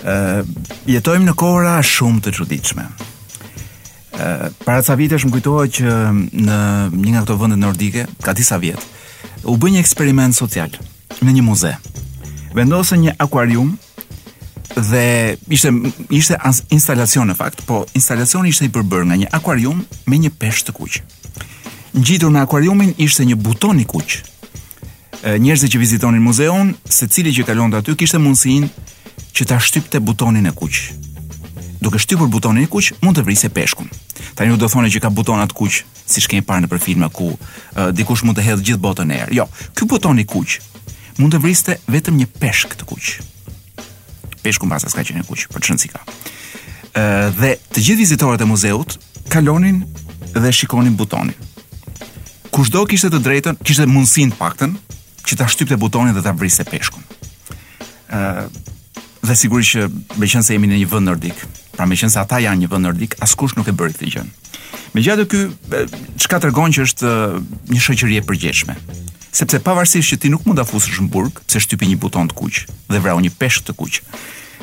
Uh, jetojmë në kohëra shumë të çuditshme. Uh, para ca vitesh më kujtohet që në një nga këto vende nordike, ka disa vjet, u bë një eksperiment social në një muze. Vendosën një akuarium dhe ishte ishte instalacion në fakt, po instalacioni ishte i përbërë nga një akuarium me një peshk të kuq. Ngjitur me akuariumin ishte një buton i kuq. Njerëzit që vizitonin muzeun, secili që kalonte aty kishte mundësinë që ta shtypte butonin e kuq. Duke shtypur butonin e kuq, mund të vrisje peshkun. Tani ju do thoni që ka butona të kuq, siç kemi parë nëpër filma ku uh, dikush mund të hedhë gjithë botën në erë. Jo, ky buton i kuq mund të vriste vetëm një peshk të kuq. Peshku mbase s'ka qenë kuq, po ç'rëndësi ka. Ë dhe të gjithë vizitorët e muzeut kalonin dhe shikonin butonin. Kushdo kishte të drejtën, kishte mundësinë të paktën që ta shtypte butonin dhe ta vriste peshkun. Ë dhe sigurisht që meqense jemi në një vend nordik, pra meqense ata janë një vend nordik, askush nuk e bëri këtë gjë. Megjithatë ky çka tregon që është një shoqëri e përgjegjshme. Sepse pavarësisht që ti nuk mund ta fusësh në burg, pse shtypi një buton të kuq dhe vrau një peshk të kuq.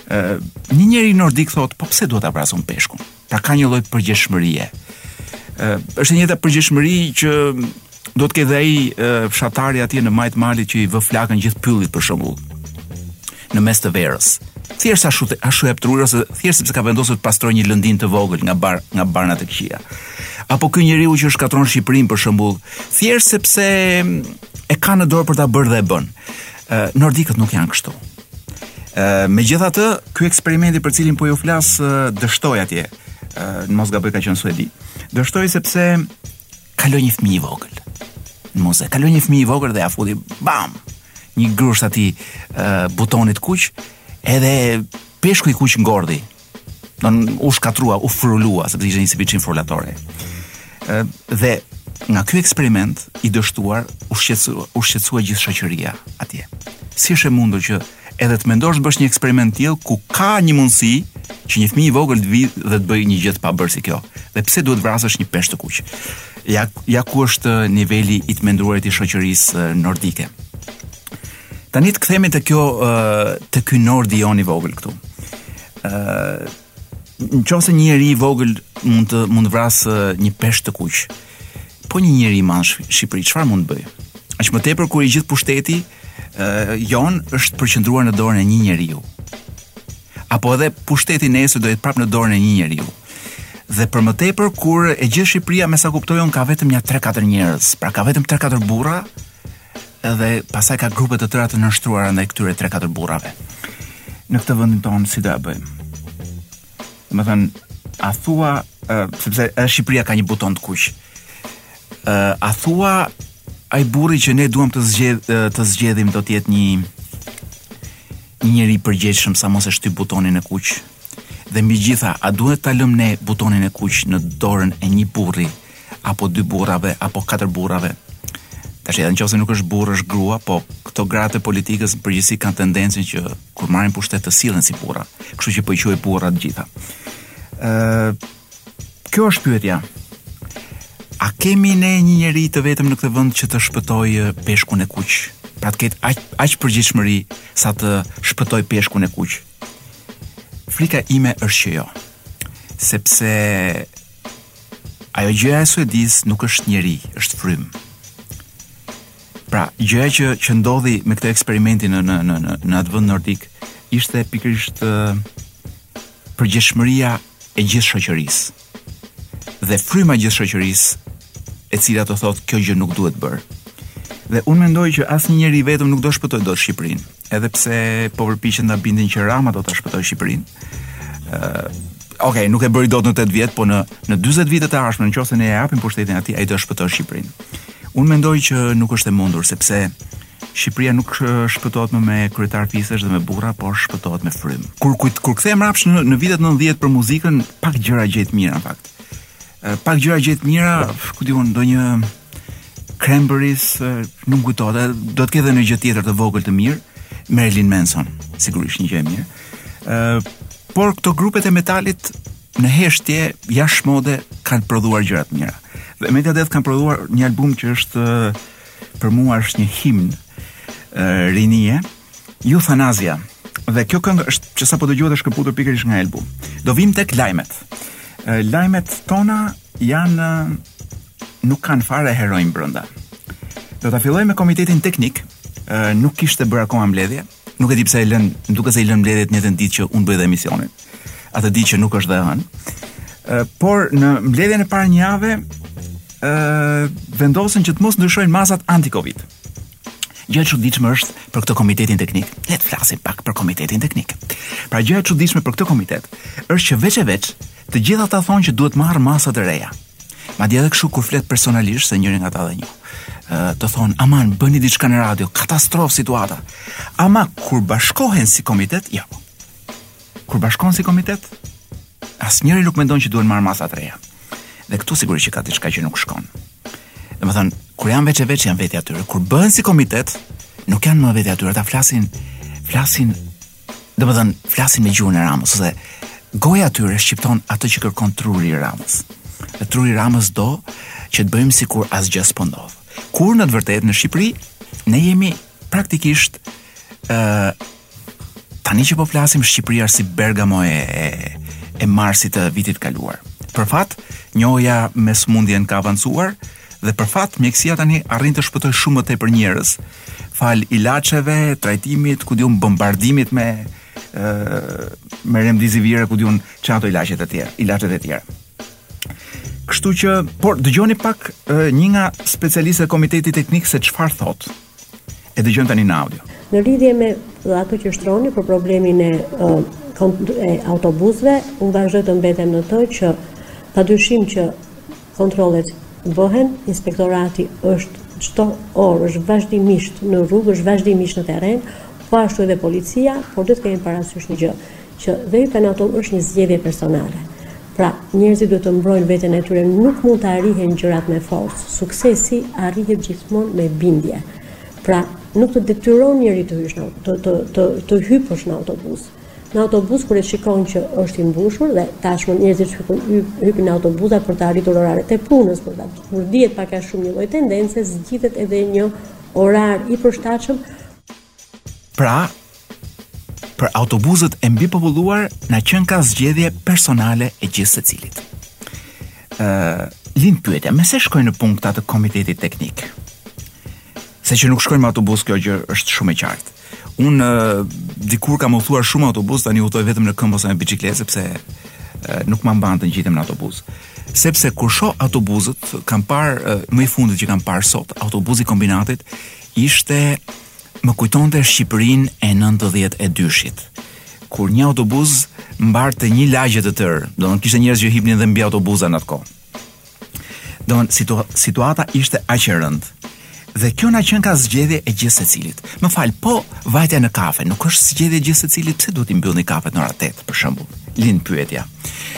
Ë, një njeri nordik thotë, po pse duhet ta vras unë peshkun? Pra ka një lloj përgjegjshmërie. Ë, është e njëjta përgjegjshmëri që duhet të ketë dhe ai fshatari atje në majë të malit që i vë flakën gjithë pyllit për shembull. në mes të verës. Thjesht ashtu ashtu ia jep truri ose thjesht sepse ka vendosur të pastrojë një lëndinë të vogël nga bar nga barëra të këqija. Apo ky njeriu që shkatron Shqipërinë për shembull, thjesht sepse e ka në dorë për ta bërë dhe e bën. Ë nordikët nuk janë kështu. Ë megjithatë, ky eksperimenti për cilin po ju flas dështoi atje. Në mos gaboj ka qenë Suedi. Dështoi sepse Kaloi një fëmijë i vogël. Në muze, kaloi një fëmijë i vogël dhe ia futi bam. Një grusht aty uh, butonit kuq, edhe peshku i kuq ngordhi. Don u shkatrua, u frulua sepse ishte një si biçim frulatori. Uh, dhe nga ky eksperiment i dështuar u shqetësua, u shqetësua gjithë shoqëria atje. Si është e mundur që Edhe të mendosh të bësh një eksperiment të tillë ku ka një mundësi që një fëmijë i vogël të vijë dhe të bëjë një gjë të pabërë si kjo. Dhe pse duhet të vrasësh një peshk të kuq? Ja ja ku është niveli i të menduarit i shoqërisë nordike. Tani të kthehemi te kjo te ky nordi ynë i vogël këtu. Ëh, në qoftë se një njeri i vogël mund të mund të vrasë një peshk të kuq, Po një njeri në Shqipëri çfarë mund të bëjë? Aq më tepër kur i gjithë pushteti uh, jonë është përqendruar në dorën e një njeriu. Apo edhe pushteti nesër do jetë prapë në dorën e një njeriu. Dhe për më tepër kur e gjithë Shqipëria me sa kuptoj unë ka vetëm nja 3-4 njerëz, pra ka vetëm 3-4 burra dhe pasaj ka grupe të tëra të nënshtruara ndaj këtyre 3-4 burrave. Në këtë vendin tonë si do ja bëjmë? Domethënë, a thua, uh, sepse Shqipëria ka një buton të kuq, uh, a thua ai burri që ne duam të zgjedh të zgjedhim do të jetë një një njeri i përgjegjshëm sa mos e shtyp butonin e kuq. Dhe mbi gjitha, a duhet ta lëmë ne butonin e kuq në dorën e një burri apo dy burrave apo katër burrave. Tash edhe nëse nuk është burrë, është grua, po këto gratë e politikës në përgjithësi kanë tendencën që kur marrin pushtet të sillen si burra. Kështu që po i quaj burra të gjitha. Ë uh, Kjo është pyetja. A kemi ne një njeri të vetëm në këtë vend që të shpëtojë peshkun e kuq? Pra të ketë aq aq përgjegjshmëri sa të shpëtojë peshkun e kuq. Frika ime është që jo. Sepse Ajo gjëja e Suedisë nuk është njeri, është frymë. Pra, gjëja që që ndodhi me këtë eksperimentin në në në në në atë vend nordik ishte pikërisht përgjegjshmëria e gjithë shoqërisë. Dhe fryma e gjithë shoqërisë e cila të thotë kjo gjë nuk duhet bërë. Dhe unë mendoj që asnjë njeri vetëm nuk do shpëtojë dot Shqipërinë. Edhe pse po përpiqen të na bindin që Rama do ta shpëtojë Shqipërinë. Ëh, Ok, nuk e bëri dot në 8 vjet, po në në 40 vite të ardhshme, nëse ne ja japim pushtetin atij, ai do të shpëtojë Shqipërinë. Unë mendoj që nuk është e mundur sepse Shqipëria nuk shpëtohet më me kryetarë fisesh dhe me burra, por shpëtohet me frymë. Kur kur kthehem mbrapsht në, në vitet 90 për muzikën, pak gjëra gjej të mira në fakt. Pak gjëra gjej të mira, ku di unë, ndonjë Cranberries nuk më kujtohet, do të ketë edhe ndonjë gjë tjetër të vogël të mirë, Marilyn Manson, sigurisht një gjë e mirë. Ë, uh, por këto grupet e metalit në heshtje jashtë mode kanë prodhuar gjëra të mira. Dhe Megadeth kanë prodhuar një album që është për mua është një himn rinie, Youthanasia. Dhe kjo këngë është që sapo dëgjuat është këputur pikërisht nga ai album. Do vim tek lajmet. Lajmet tona janë nuk kanë fare heronj brenda. Do ta fillojmë me komitetin teknik. Nuk kishte bërë akoma mbledhje. Nuk e di pse e lën, duket se i lën mbledhjet në të njëjtën ditë që unë bëj dhe emisionin. Atë ditë që nuk është e hënë. Por në mbledhjen e para një jave ë vendosën që të mos ndryshojnë masat anti-covid. Gjë e çuditshme është për këtë komitetin teknik. Le të flasim pak për komitetin teknik. Pra gjëja e çuditshme për këtë komitet është që veç e veç të gjithë ata thonë që duhet marrë masa të reja. Madje edhe kështu kur flet personalisht me njërin nga ta dhe ty të thonë aman bëni diçka në radio, katastrofë situata. Ama kur bashkohen si komitet, jo. Kur bashkohen si komitet, Asnjëri nuk mendon që duhen marrë masa të reja. Dhe këtu sigurisht që ka diçka që nuk shkon. Domethënë, kur janë veç e veç janë vetja e tyre, kur bëhen si komitet, nuk janë më vetja e tyre, ata flasin, flasin, domethënë, flasin me gjuhën e Ramës, ose goja e tyre shqipton atë që kërkon truri i Ramës. Dhe truri i Ramës do që të bëjmë sikur asgjë s'po ndodh. Kur në të vërtetë në Shqipëri, ne jemi praktikisht uh, Tani që po flasim Shqipëria është si Bergamo e e, e marsit të vitit të kaluar. Për fat, njohja me sëmundjen ka avancuar dhe për fat mjekësia tani arrin të shpëtojë shumë më tepër njerëz falë ilaçeve, trajtimit, ku di unë bombardimit me ë me remdesivir e ku di unë ç'janë ato ilaçet e tjera, ilaçet e tjera. Kështu që, por dëgjoni pak një nga specialistët e Komitetit Teknik se çfarë thotë. E dëgjojmë tani në audio. Në lidhje me ato që shtroni për problemin e, e autobusëve, unë vazhdoj të mbetem në të që pa dyshim që kontrollet bëhen, inspektorati është çdo orë, është vazhdimisht në rrugë, është vazhdimisht në terren, po ashtu edhe policia, por duhet të kemi parasysh një gjë, që dhe pena ato është një zgjedhje personale. Pra, njerëzit duhet të mbrojnë veten e tyre, nuk mund të arrihen gjërat me forcë. Suksesi arrihet gjithmonë me bindje. Pra, nuk të detyron njeri të hysh në të të të të hypësh në autobus. Në autobus kur e shikon që është i mbushur dhe tashmë njerëzit hypin hypin në autobuza për të arritur oraret e punës, por kur dihet pak a shumë një lloj tendence, zgjidhet edhe një orar i përshtatshëm Pra, për autobuzët e mbipopulluar na qenka zgjedhje personale e gjithsecilit. Uh, Lind pyetja, me se shkojnë në punë këta të komitetit teknik? Se që nuk shkojnë me autobus kjo gjë është shumë e qartë. Unë uh, dikur kam udhëtuar shumë me autobus, tani udhëtoj vetëm në këmbë ose me biçikletë sepse uh, nuk ma mban të ngjitem në autobus. Sepse kur shoh autobuzët, kam parë uh, më i fundit që kam parë sot, autobuzi i Kombinatit Ishte, më kujtonte Shqipërinë e nëntëdhjetë e dyshit, kur një autobuz mbarte një lagje të tërë, domethënë kishte njerëz që hipnin dhe mbi autobuza në atë kohë. Domethënë situ, situata ishte aq e rëndë. Dhe kjo na qenka zgjedhje e gjithsecilit. Më fal, po vajtja në kafe, nuk është zgjedhje e gjithsecilit, pse duhet t'i mbyllni kafet në orën 8, për shembull? Lind pyetja.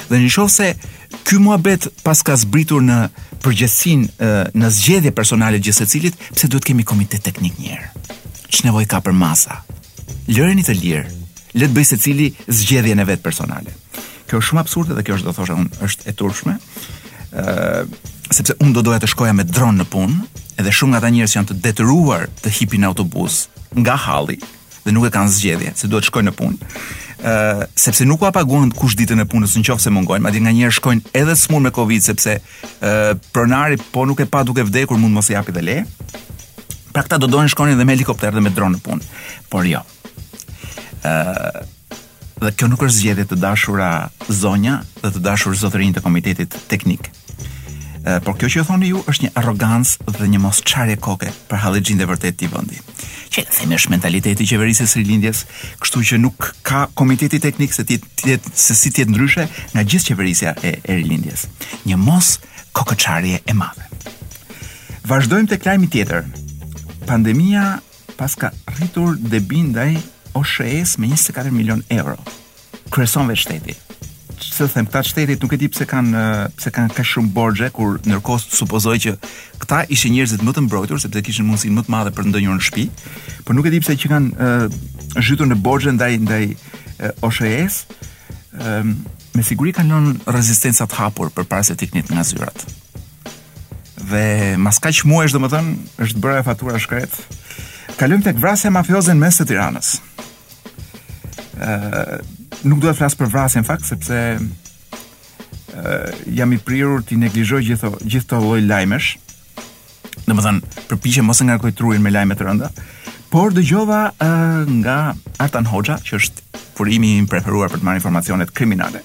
Dhe në qoftë se Ky muhabet paska zbritur në përgjegjësinë në zgjedhje personale gjithsecilit, pse duhet kemi komitet teknik atëherë? Çfarë nevoje ka për masa? Lëreni të lirë, le të bëjë secili zgjedhjen e vet personale. Kjo është shumë absurde dhe kjo është do thosha unë është e turpshme, sepse unë do doja të shkoja me dron në punë, edhe shumë nga ata njerëz janë të detyruar të hipin në autobus nga halli, dhe nuk e kanë zgjedhje se duhet të shkojnë në punë. ë uh, sepse nuk ua paguan kush ditën e punës nëse mungojnë, madje nganjëherë shkojnë edhe sëmurë me Covid sepse ë uh, pronari po nuk e pa duke vdekur mund mos i japi dhe leje. Pra këta do donin shkonin edhe me helikopter dhe me dron në punë. Por jo. ë uh, Dhe kjo nuk është zgjedhje të dashura zonja dhe të dashur zotërinjë të komitetit teknik. E, por kjo që e thoni ju është një arrogancë dhe një mos çarje koke për hallexhinjtë e vërtetë të këtij vendi. Le të themi është mentaliteti i qeverisë së Rilindjes, kështu që nuk ka komiteti teknik se si të jetë, se si të jetë ndryshe nga gjithë qeverisja e, e Rilindjes. Një moskokëçarje e madhe. Vazhdojmë tek lajmi tjetër. Pandemia paska rritur debinë ndaj OSHEE-s me 24 milion euro. Kryeson vetë shteti. Ç'të them, këta të shtetit nuk e di pse kanë pse kanë kaq shumë borxhe kur ndërkohë supozoj që këta ishin njerëzit më të mbrojtur sepse kishin mundësinë më të madhe për të ndenjur në shtëpi, por nuk e di pse qenkan uh, zhytur në borxhe ndaj ndaj uh, OSHEE-s. Uh, me siguri kanë lënë rezistencat hapur përpara se të iknin nga zyrat. Dhe mas kaq muajsh, domethënë, është bërë fatura e shkretë. Kalojmë tek vrasja mafioze në mes të Tiranës. Ë, nuk do të flas për vrasjen në fakt sepse ë jam i prirur t'i neglizhoj gjithë gjithë këto lloj lajmesh. Domethënë, përpiqem mos e ngarkoj trurin me lajme të rënda. Por dëgjova uh, nga Artan Hoxha, që është burimi im i preferuar për të marrë informacionet kriminale.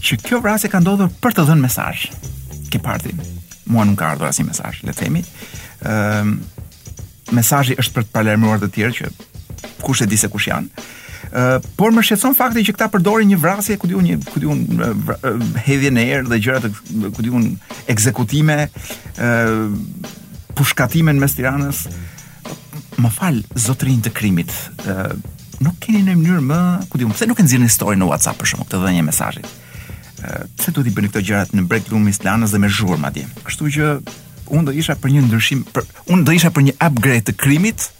Që kjo vrasje ka ndodhur për të dhënë mesazh. Ke parasysh. Mua nuk më ka ardhur asnjë mesazh, le të themi. Ëm ehm, mesazhi është për të paralajmëruar të tjerë që kush e di se kush janë. Ë, uh, por më shqetëson fakti që këta përdorin një vrasje, ku di unë një, ku di unë hedhje në erë dhe gjëra të ku di unë ekzekutime, ë uh, pushkatime në mes të Tiranës. Më fal, zotërinj të krimit, ë nuk keni një mënyrë më, ku di unë, pse nuk e nxirrni story në WhatsApp për shkak të dhënë një mesazhi. ë pse duhet i bëni këto gjërat në breg të lumit të Lanës dhe me zhurmë të madhe. Kështu që unë do isha për një ndryshim, për, unë do isha për një upgrade të krimit.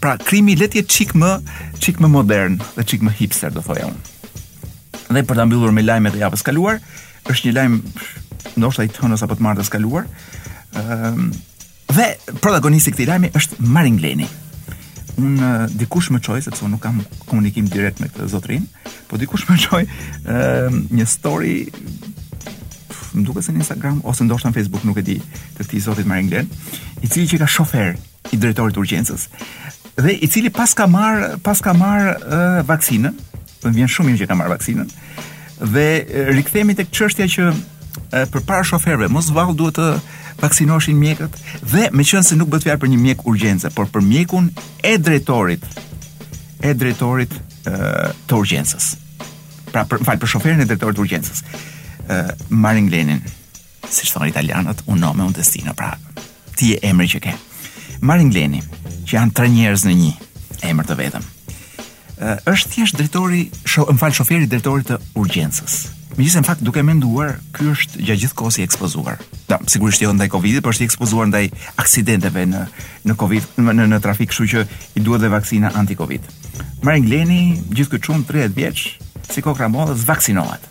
Pra krimi le të jetë çik më çik më modern dhe çik më hipster do thoja unë. Dhe për ta mbyllur me lajmet e javës së kaluar, është një lajm ndoshta i së hënës apo të martës së kaluar. ë Dhe protagonisti i këtij lajmi është Marin Gleni. Un dikush më çoi sepse un nuk kam komunikim direkt me këtë zotërinë, po dikush më çoi uh, një story më duket se në Instagram ose ndoshta në Facebook, nuk e di, të këtij zotit Marin Glen, i cili qenka shofer i drejtorit të urgjencës dhe i cili paska marrë paska marrë uh, vaksinën, Më vjen shumë mirë që ka marrë vaksinën. Dhe rikthehemi tek çështja që përpara shoferëve, mos vallë duhet të vaksinoheshin mjekët dhe meqenëse nuk bëhet fjalë për një mjek urgjence, por për mjekun e drejtorit, e drejtorit e, të urgjencës. Pra, për, më fal, për shoferin e drejtorit të urgjencës, e, Marin Glenin. Siç thonë italianët, un nome un destino, pra ti je emri që ke. Marin Gleni, që janë tre njerëz në një emër të vetëm. Ë është thjesht drejtori, sho, më fal shoferi i drejtorit të urgjencës. Megjithëse në fakt duke menduar, ky është gjatë gjithë kohës i ekspozuar. Da, sigurisht jo ndaj Covidit, por është i ekspozuar ndaj aksidenteve në në Covid, në në, në trafik, kështu që i duhet dhe vaksina anti-Covid. Marin Gleni, gjithë ky çun 30 vjeç, si kokrra e mollës, vaksinohet.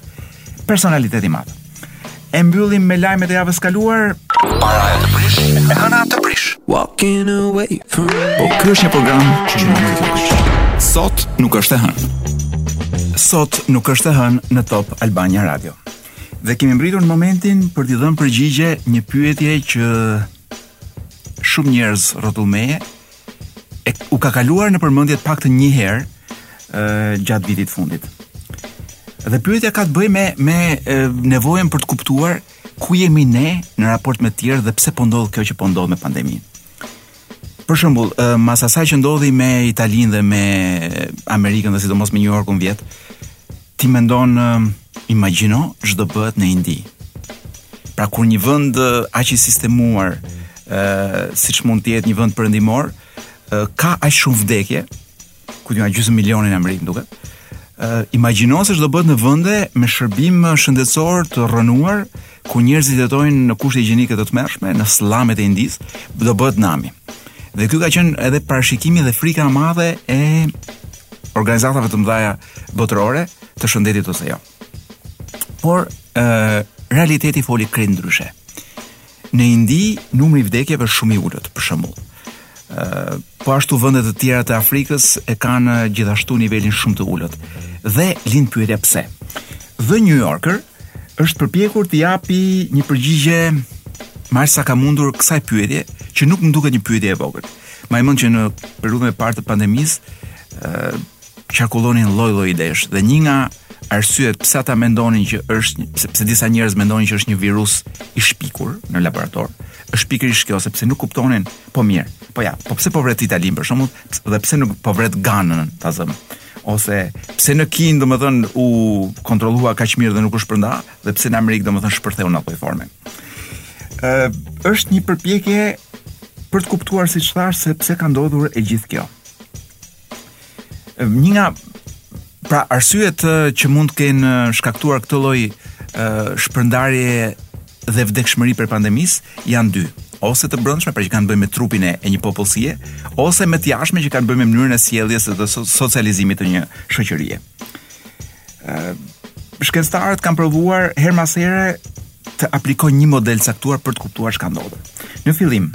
Personalitet i madh. E mbyllim me lajmet e javës kaluar. Paraja të prish, e hëna të prish. Walking away from Po ky është një program që nuk mund të prish. Sot nuk është e hënë. Sot nuk është e hënë në Top Albania Radio. Dhe kemi mbërritur në momentin për t'i dhënë përgjigje një pyetje që shumë njerëz rrotull meje, e u ka kaluar nëpër mendje të paktën një herë ë gjatë vitit të fundit. Dhe pyetja ka të bëjë me me nevojën për të kuptuar ku jemi ne në raport me të tjerët dhe pse po ndodh kjo që po ndodh me pandeminë. Për shembull, mas asaj që ndodhi me Italinë dhe me Amerikën dhe sidomos me New Yorkun vjet, Ti mendon imagjino ç'do bëhet në Indi. Pra kur një vend aq i sistemuar, ë siç mund të jetë një vend perëndimor, ka aq shumë vdekje, ku janë gjysmë milioni në Amerikë më duket. Ë imagjino se ç'do bëhet në vende me shërbim shëndetësor të rrënuar ku njerëzit jetojnë në kushte higjienike të tmerrshme në sllamet e Indisë, do bëhet nami. Dhe ky ka qenë edhe parashikimi dhe frika e madhe e organizatave të mëdha botërore të shëndetit ose jo. Por ë realiteti foli krejt ndryshe. Në Indi numri i vdekjeve është shumë i ulët, për shembull. Po ashtu vende të tjera të Afrikës e kanë gjithashtu nivelin shumë të ulët. Dhe lind pyetja pse. The New Yorker është përpjekur t'i japi një përgjigje me aq sa ka mundur kësaj pyetje, që nuk më duket një pyetje e vogël. Mbaj mend që në periudhën e parë të pandemisë, qarkullonin lloj-lloj idesh dhe një nga arsyet pse ata mendonin që është sepse disa njerëz mendonin që është një virus i shpikur në laborator, është pikërisht kjo sepse nuk kuptonin po mirë. Po ja, po pse po vret Italinë për shembull dhe pse nuk po vret Ganën ta zëm? Ose pse në Kinë domethënë u kontrollua kaq mirë dhe nuk u shpërnda dhe pse në Amerikë domethënë shpërtheu në atë formë? Ë është një përpjekje për të kuptuar siç thashë se pse ka ndodhur e gjithë kjo. Një nga pra arsyet që mund të kenë shkaktuar këtë lloj shpërndarje dhe vdekshmëri prej pandemisë janë dy ose të brendshme pra që kanë të bëjnë me trupin e një popullsie ose me të jashtme që kanë të bëjnë me mënyrën e sjelljes dhe socializimit të një shoqërie. Ëh shkencëtarët kanë provuar herë pas here të aplikojnë një model të caktuar për të kuptuar çka ndodh. Në fillim,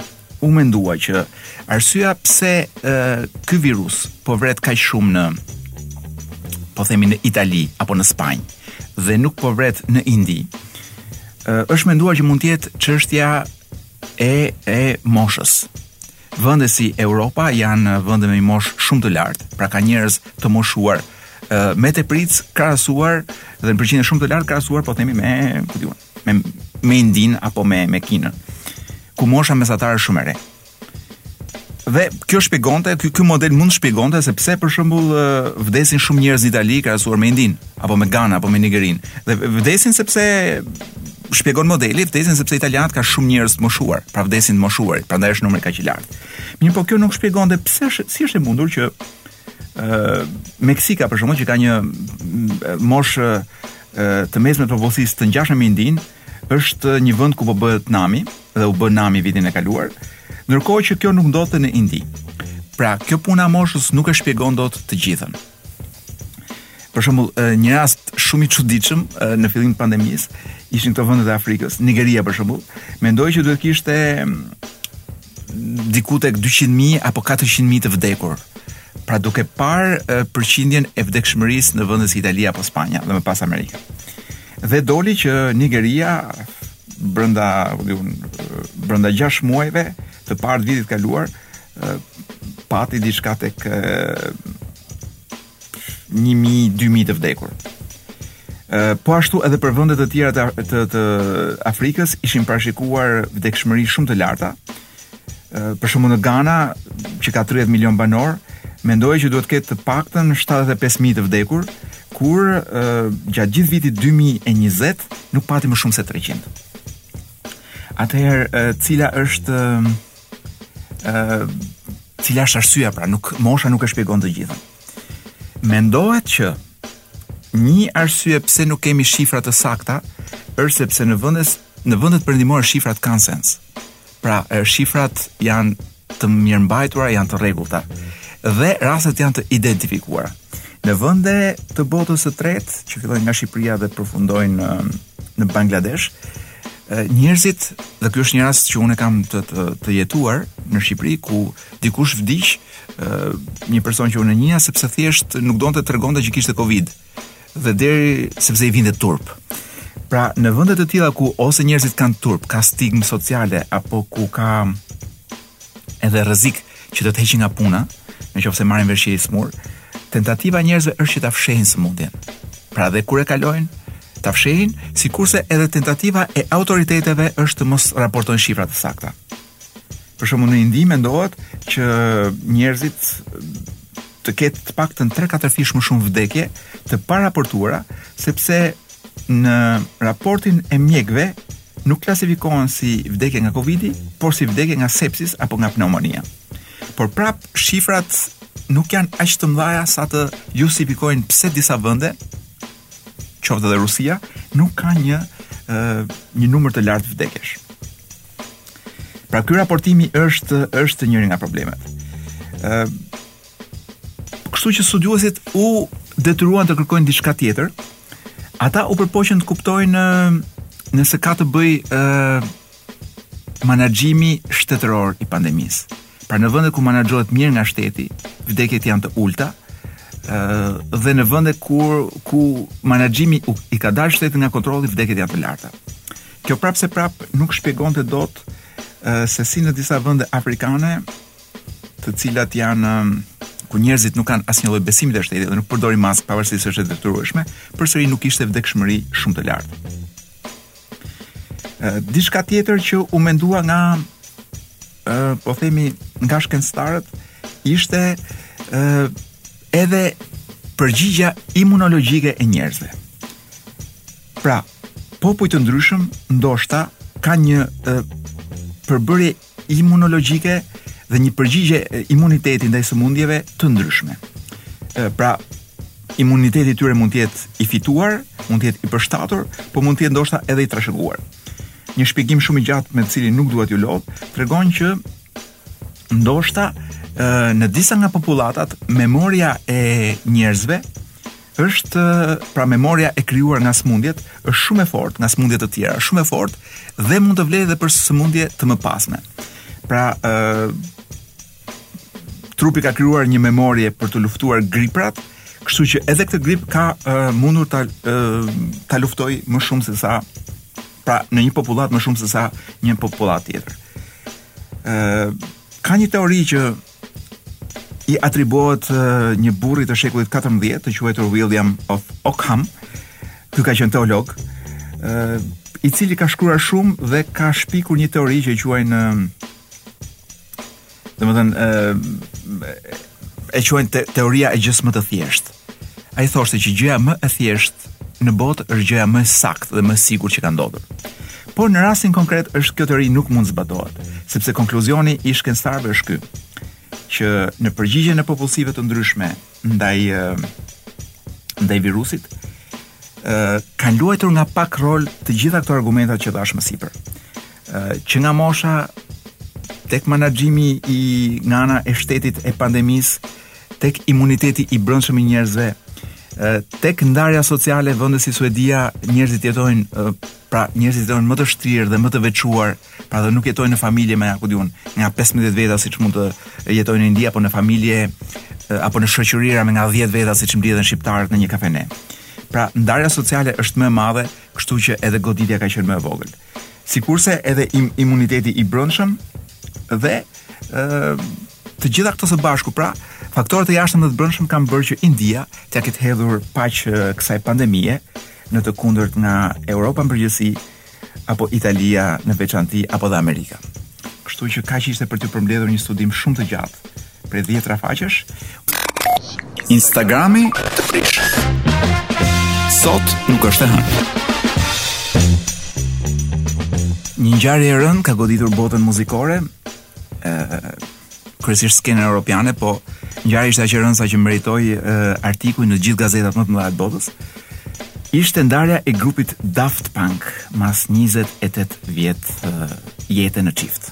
U mendua që arsyeja pse ë, ky virus po vret kaq shumë në po themi në Itali apo në Spanjë dhe nuk po vret në Indi, është menduar që mund të jetë çështja e e moshës. Vende si Europa janë vende me moshë shumë të lartë, pra ka njerëz të moshuar me tepricë krahasuar dhe në përqindje shumë të lartë krahasuar po themi me, ku di unë, me me Indinë apo me me Kinën, ku mosha mesatare është shumë e re. Dhe kjo shpjegonte, ky ky model mund të shpjegonte se pse për shembull vdesin shumë njerëz në Itali krahasuar me Indinë, apo me Ganën apo me Nigerinë. Dhe vdesin sepse shpjegon modeli, vdesin sepse italianët kanë shumë njerëz të moshuar, pra vdesin të moshuar, prandaj është numri kaq i lartë. Mirë, po kjo nuk shpjegonte pse është si është e mundur që ë Meksika për shembull që ka një moshë të mesme të popullsisë të ngjashme me Indinë, është një vend ku po bëhet nami dhe u bë nami vitin e kaluar, ndërkohë që kjo nuk ndodhte në Indi. Pra, kjo puna moshës nuk e shpjegon dot të gjithën. Për shembull, një rast shumë i çuditshëm në fillim të pandemisë ishin këto vendet e Afrikës, Nigeria për shembull, mendohej që duhet të kishte diku tek 200.000 apo 400.000 të vdekur Pra duke parë përqindjen e vdekshmërisë në vende si Italia apo Spanja dhe më pas Amerika. Dhe doli që Nigeria brenda ku di unë brenda 6 muajve të parë të vitit të kaluar pati diçka tek 1000 2000 të vdekur. Po ashtu edhe për vende të tjera të, të, të Afrikës ishin parashikuar vdekshmëri shumë të larta, Për shembull në Gana, që ka 30 milion banorë, mendohej që duhet të ketë të paktën 75.000 të vdekur, kur gjatë gjithë vitit 2020 nuk pati më shumë se 300. Atëherë, cila është cila është arsyeja? Pra nuk mosha nuk e shpjegon të gjithën. Mendohet që një arsye pse nuk kemi shifra të sakta është sepse në vendes në vendet perëndimore shifrat kanë sens. Pra, shifrat janë të mirëmbajtura, janë të rregullta dhe rastet janë të identifikuara. Në vende të botës së tretë, që fillojnë nga Shqipëria dhe përfundojnë në, në Bangladesh, njerëzit, dhe ky është një rast që unë e kam të, të, të jetuar në Shqipëri, ku dikush vdiq, një person që unë e njihja, sepse thjesht nuk donte të tregonte që kishte Covid. dhe deri sepse i vinte turp. Pra, në vende të tilla ku ose njerëzit kanë turp, ka stigmë sociale apo ku ka edhe rrezik që do të heqin nga puna, në qoftë se marrin vesh që je i smur, tentativa e njerëzve është që ta fshehin sëmundjen. Pra dhe kur e kalojnë, ta fshehin, sikurse edhe tentativa e autoriteteve është të mos raportojnë shifra të sakta. Për shembull në Indi mendohet që njerëzit të ketë të paktën 3-4 fish më shumë vdekje të paraportuara sepse në raportin e mjekëve nuk klasifikohen si vdekje nga Covidi, por si vdekje nga sepsis apo nga pneumonia. Por prap shifrat nuk janë aq të mëdha sa të justifikojnë pse disa vende, qoftë edhe Rusia, nuk kanë një ë një numër të lartë vdekjesh. Pra ky raportimi është është njëri nga problemet. Ë Kështu që studiuesit u detyruan të kërkojnë diçka tjetër. Ata u përpoqën të kuptojnë nëse ka të bëjë menaxhimi shtetëror i pandemisë. Pra në vende ku menaxhohet mirë nga shteti, vdekjet janë të ulta, ë dhe në vende ku ku menaxhimi i ka dalë shtetit nga kontrolli, vdekjet janë të larta. Kjo prapë se prapë nuk shpjegonte dot se si në disa vende afrikane, të cilat janë ku njerëzit nuk kanë asnjë lloj besimi te shteti dhe nuk përdorin maskë pavarësisht se është e detyrueshme, përsëri nuk ishte vdekshmëri shumë të lartë. Ë diçka tjetër që u mendua nga ë po themi nga shkencëtarët ishte ë edhe përgjigjja imunologjike e njerëzve. Pra, popuj të ndryshëm ndoshta kanë një e, përbërje imunologjike dhe një përgjigje imuniteti ndaj sëmundjeve të ndryshme. E, pra, imuniteti i tyre mund të jetë i fituar, mund të jetë i përshtatur, por mund të jetë ndoshta edhe i trashëguar. Një shpjegim shumë i gjatë me të cilin nuk dua t'ju lodh, tregon që ndoshta në disa nga popullatat memoria e njerëzve është pra memoria e krijuar nga sëmundjet është shumë e fortë nga sëmundje të tjera, shumë e fortë dhe mund të vlejë edhe për sëmundje të mëpasme. Pra ë trupi ka krijuar një memorie për të luftuar griprat, kështu që edhe këtë grip ka ë mundur ta ë ta luftojë më shumë se sa pra në një popullatë më shumë se sa një popullatë tjetër. ë ka një teori që i atribuohet një burri të shekullit 14 të quajtur William of Ockham. Ky ka qenë teolog, i cili ka shkruar shumë dhe ka shpikur një teori që e quajnë domethënë e quajnë te, teoria e gjësë më të thjeshtë. Ai thoshte që gjëja më e thjeshtë në botë është gjëja më e saktë dhe më e sigurt që ka ndodhur. Por në rastin konkret është kjo teori nuk mund të zbatohet, sepse konkluzioni i shkencëtarëve është ky, që në përgjigjen e popullsive të ndryshme ndaj ndaj virusit, ë kanë luajtur nga pak rol të gjitha këto argumenta që dhashë më sipër. ë që nga mosha tek menaxhimi nga ana e shtetit e pandemisë tek imuniteti i brendshëm i njerëzve, tek ndarja sociale vende si Suedia, njerëzit jetojnë pra njerëzit jetojnë më të shtrirë dhe më të veçuar, pra dhe nuk jetojnë në familje me ku di unë, nga 15 veta siç mund të jetojnë në Indi apo në familje apo në shoqëri me nga 10 veta siç mblidhen shqiptarët në një kafene. Pra ndarja sociale është më e madhe, kështu që edhe goditja ka qenë më e vogël. Sikurse edhe im, imuniteti i brendshëm dhe ë Të gjitha këto së bashku pra, faktorët e jashtëm dhe të brendshëm kanë bërë që India t'ia ketë hedhur paq kësaj pandemie në të kundërt nga Europa në përgjithësi apo Italia në veçanti apo dhe Amerika. Kështu që kaq ishte për t'ju përmbledhur një studim shumë të gjatë prej 10-ra faqesh. Instagrami të prish. Sot nuk është e hënë. Një ngjarje e rëndë ka goditur botën muzikore, kryesisht skenën europiane, po ngjarja ishte aq e rëndë sa që meritoi artikuj në gjithë gazetat më të mëdha të botës. Ishte ndarja e grupit Daft Punk mas 28 vjet jete në çift.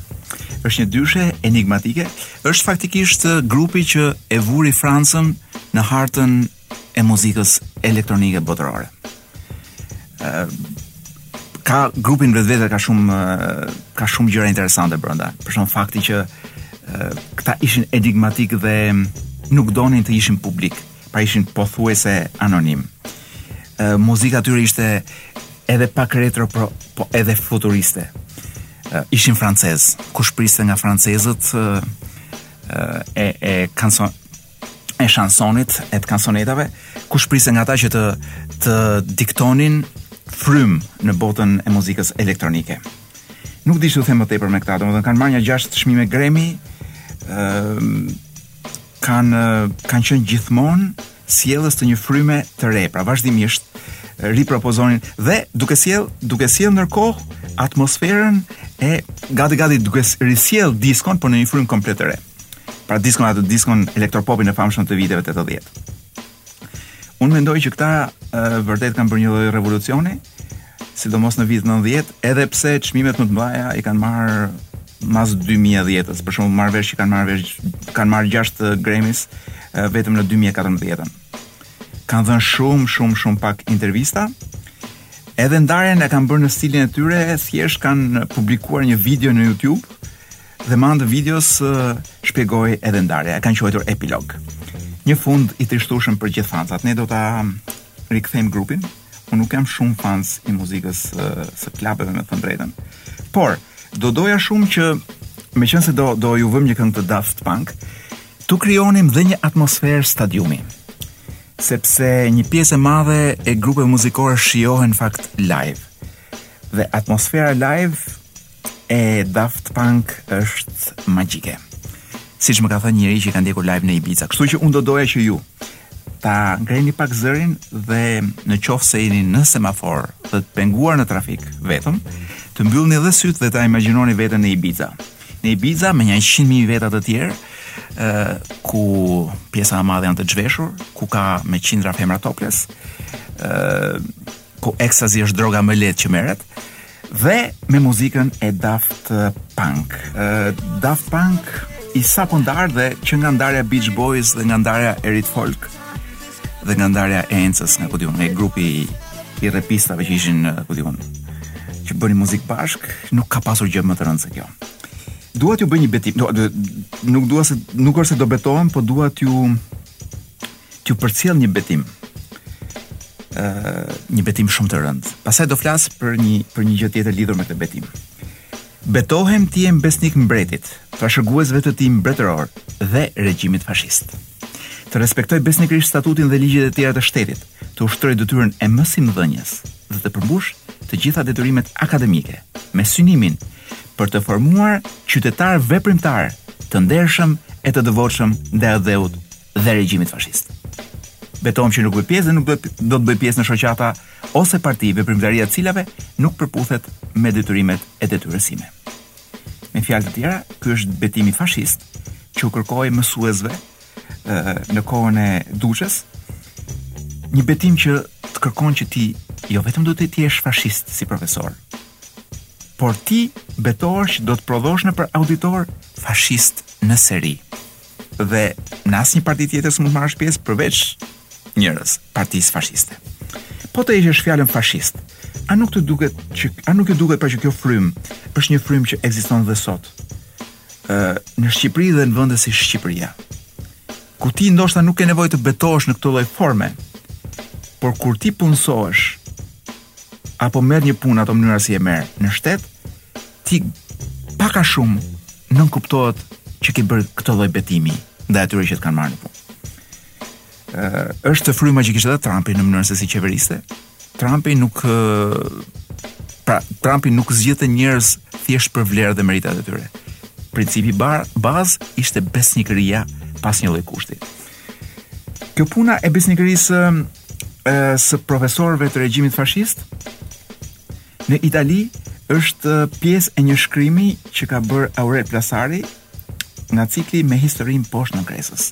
Është një dyshe enigmatike, është faktikisht grupi që e vuri Francën në hartën e muzikës elektronike botërore. Ka grupi në vetvete ka shumë ka shumë gjëra interesante brenda. Për shkak fakti që këta ishin enigmatikë dhe nuk donin të ishin publikë, pra ishin pothuajse anonimë. Muzika e tyre ishte edhe pak retro, po edhe futuriste. Ishin francezë, kush priste nga francezët e e kanson e shansonit, e të kansonetave, kush priste nga ta që të, të diktonin frymë në botën e muzikës elektronike. Nuk di ç'të them më tepër me këta, domethënë kanë marrë një gjashtë çmime Grammy, kanë kanë qenë gjithmonë sjellës të një fryme të re, pra vazhdimisht ripropozonin dhe duke sjellë duke sjellë ndërkohë atmosferën e gati gati duke risjellë diskon por në një frymë komplet të re. Pra diskon atë diskon elektropopin e famshëm të viteve 80. Unë mendoj që këta uh, vërtet kanë bërë një lloj revolucioni, sidomos në vitet 90, edhe pse çmimet më të mëdha i kanë marrë mas 2010-s, për shembull marr vesh që kanë marrë, kanë marrë 6 Grammys vetëm në 2014-ën. Kanë dhënë shumë, shumë, shumë pak intervista, edhe ndarjen e kanë bërë në stilin e tyre, thjesht kanë publikuar një video në Youtube, Dhe me anë të videos shpjegohet edhe ndarja, e kanë quajtur epilog. Një fund i trishtueshëm për gjithë fansat. Ne do ta rikthejmë grupin. Unë nuk jam shumë fans i muzikës së klubeve, them të drejtën. Por do doja shumë që meqense do do ju vëm një këngë të Daft Punk, t'ju krijonim dhe një atmosferë stadiumi. Sepse një pjesë e madhe e grupeve muzikore shijohen në fakt live. Dhe atmosfera live e Daft Punk është magjike. Siç më ka thënë njëri që i ka ndjekur live në Ibiza. Kështu që unë do doja që ju ta ngreni pak zërin dhe në qoftë se jeni në semafor dhe të penguar në trafik vetëm, të mbyllni edhe sytë dhe ta imagjinoni veten në Ibiza. Në Ibiza me një 100.000 veta të tjerë, ë ku pjesa e madhe janë të zhveshur, ku ka me qindra femra topless, ë ku ekstazi është droga më e lehtë që merret dhe me muzikën e Daft Punk. Uh, Daft Punk i sapondarë dhe që nga ndarja e Beach Boys dhe nga ndarja e Ritfolk dhe nga ndarja e Encës nga ku di unë, e grupi i repistave që ishin në ku di unë, që bënin muzikë bashkë, nuk ka pasur gjë më të rëndë se kjo. Dua t'ju bëj një betim, do, nuk dua se nuk është se do betohem, po dua t'ju t'ju përcjell një betim. ë një betim shumë të rëndë. Pastaj do flas për një për një gjë tjetër lidhur me këtë betim. Betohem t'i jem besnik mbretit, trashëguesve të tij mbretëror dhe regjimit fashist. Të respektoj besnikërisht statutin dhe ligjet e tjera të shtetit, të ushtroj detyrën e mësimdhënies dhe të përmbush të gjitha detyrimet akademike me synimin për të formuar qytetarë veprimtarë, të ndershëm e të devotshëm ndaj atdheut dhe regjimit fashist. Betohem që nuk bëj pjesë dhe nuk do të bëj pjesë në shoqata ose parti veprimtaria e të cilave nuk përputhet me detyrimet e detyrës sime. Me fjalë të tjera, ky është betimi fashist që u kërkohej mësuesve në kohën e Duçes, një betim që të kërkon që ti jo vetëm do të jesh fashist si profesor, por ti betohesh që do të prodhosh nëpër auditorë fashistë në seri. dhe në asnjë parti tjetër s'mund të marrësh pjesë përveç njërës, partisë fashiste. Po të heqësh fjalën fashist, a nuk të duket që a nuk ju duket pra që kjo frymë është një frymë që ekziston dhe sot? Ë në Shqipëri dhe në vende si Shqipëria. Ku ti ndoshta nuk ke nevojë të betohesh në këtë lloj forme, por kur ti punësohesh apo merr një punë ato mënyra si e merr në shtet, ti pak a shumë nënkuptohet që ke bërë këtë lloj betimi ndaj atyre që të kanë marrë në punë. Ë është fryma që kishte edhe Trumpi në mënyrën se si qeveriste. Trumpi nuk pra Trumpi nuk zgjidhte njerëz thjesht për vlerat dhe meritat e tyre. Principi bar, bazë ishte besnikëria pa asnjë lloj kushti. Kjo puna e besnikërisë së profesorëve ndaj të regjimit fashist Në Itali është pjesë e një shkrimi që ka bërë Aurel Plasari nga cikli me historinë poshtë ndërkresës.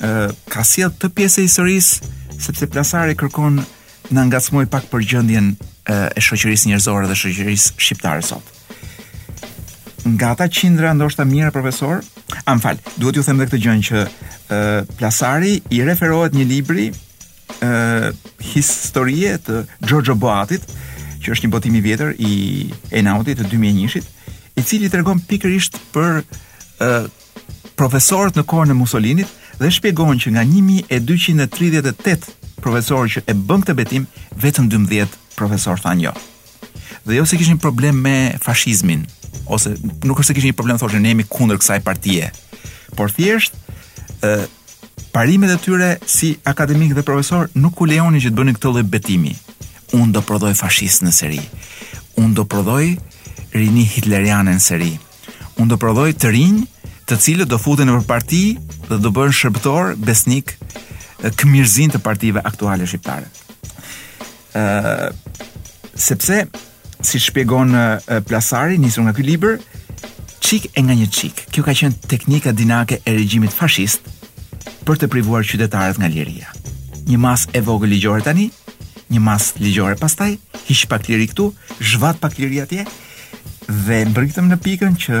Ë ka sjellë këtë pjesë të historisë sepse Plasari kërkon të na ngacmojë pak për gjendjen e shoqërisë njerëzore dhe shoqërisë shqiptare sot. Nga ata qindra ndoshta mijëra profesorë, a më fal, duhet t'ju them edhe këtë gjë që ë Plasari i referohet një libri ë historie të Giorgio Boatit, që është një botim i vjetër i Einaudit të 2001-shit, i cili tregon pikërisht për ë profesorët në kohën e Mussolinit dhe shpjegon që nga 1238 profesorë që e bënë këtë betim, vetëm 12 profesorë thanë jo. Dhe jo se kishin problem me fashizmin, ose nuk është se kishin një problem thoshë ne jemi kundër kësaj partie, por thjesht ë parimet e tyre si akademik dhe profesor nuk u lejonin që të bënin këtë lloj betimi. Unë do prodhoj fashist në seri. Unë do prodhoj rini hitleriane në seri. Unë do prodhoj të rinj të cilët do futen nëpër parti dhe do bëhen shërbëtor besnik qëmirëzinj të partive aktuale shqiptare. Ëh, sepse siç shpjegon Plasari nisur nga ky libër, çik e nga një çik. Kjo ka qenë teknika dinake e regjimit fashist për të privuar qytetarët nga liria. Një masë e vogël ligjore tani, një masë ligjore pastaj, hiq pak liri këtu, zhvat pak liri atje dhe mbërritëm në pikën që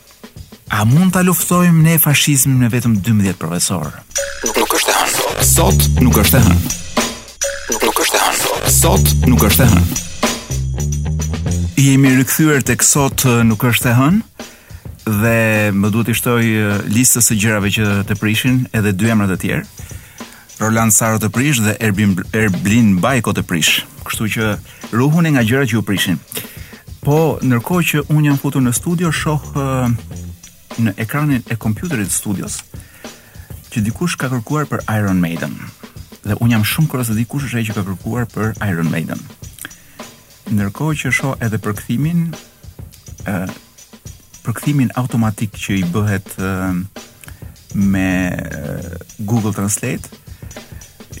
A mund ta luftojmë ne fashizmin me vetëm 12 profesorë? Nuk është e hënë. Sot nuk është e hënë. Nuk është e hënë. Sot nuk është e hënë. Jemi rikthyer tek sot nuk është e hënë dhe më duhet t'i shtoj listës së gjërave që të prishin edhe dy emra të tjerë. Roland Saro të prish dhe Erbin Erblin Bajko të prish. Kështu që ruhuni nga gjërat që ju prishin. Po ndërkohë që unë jam futur në studio shoh uh, në ekranin e kompjuterit të studios që dikush ka kërkuar për Iron Maiden. Dhe unë jam shumë kurioz të di kush është ai që ka kërkuar për Iron Maiden. Ndërkohë që shoh edhe përkthimin ë përkthimin automatik që i bëhet ë me Google Translate,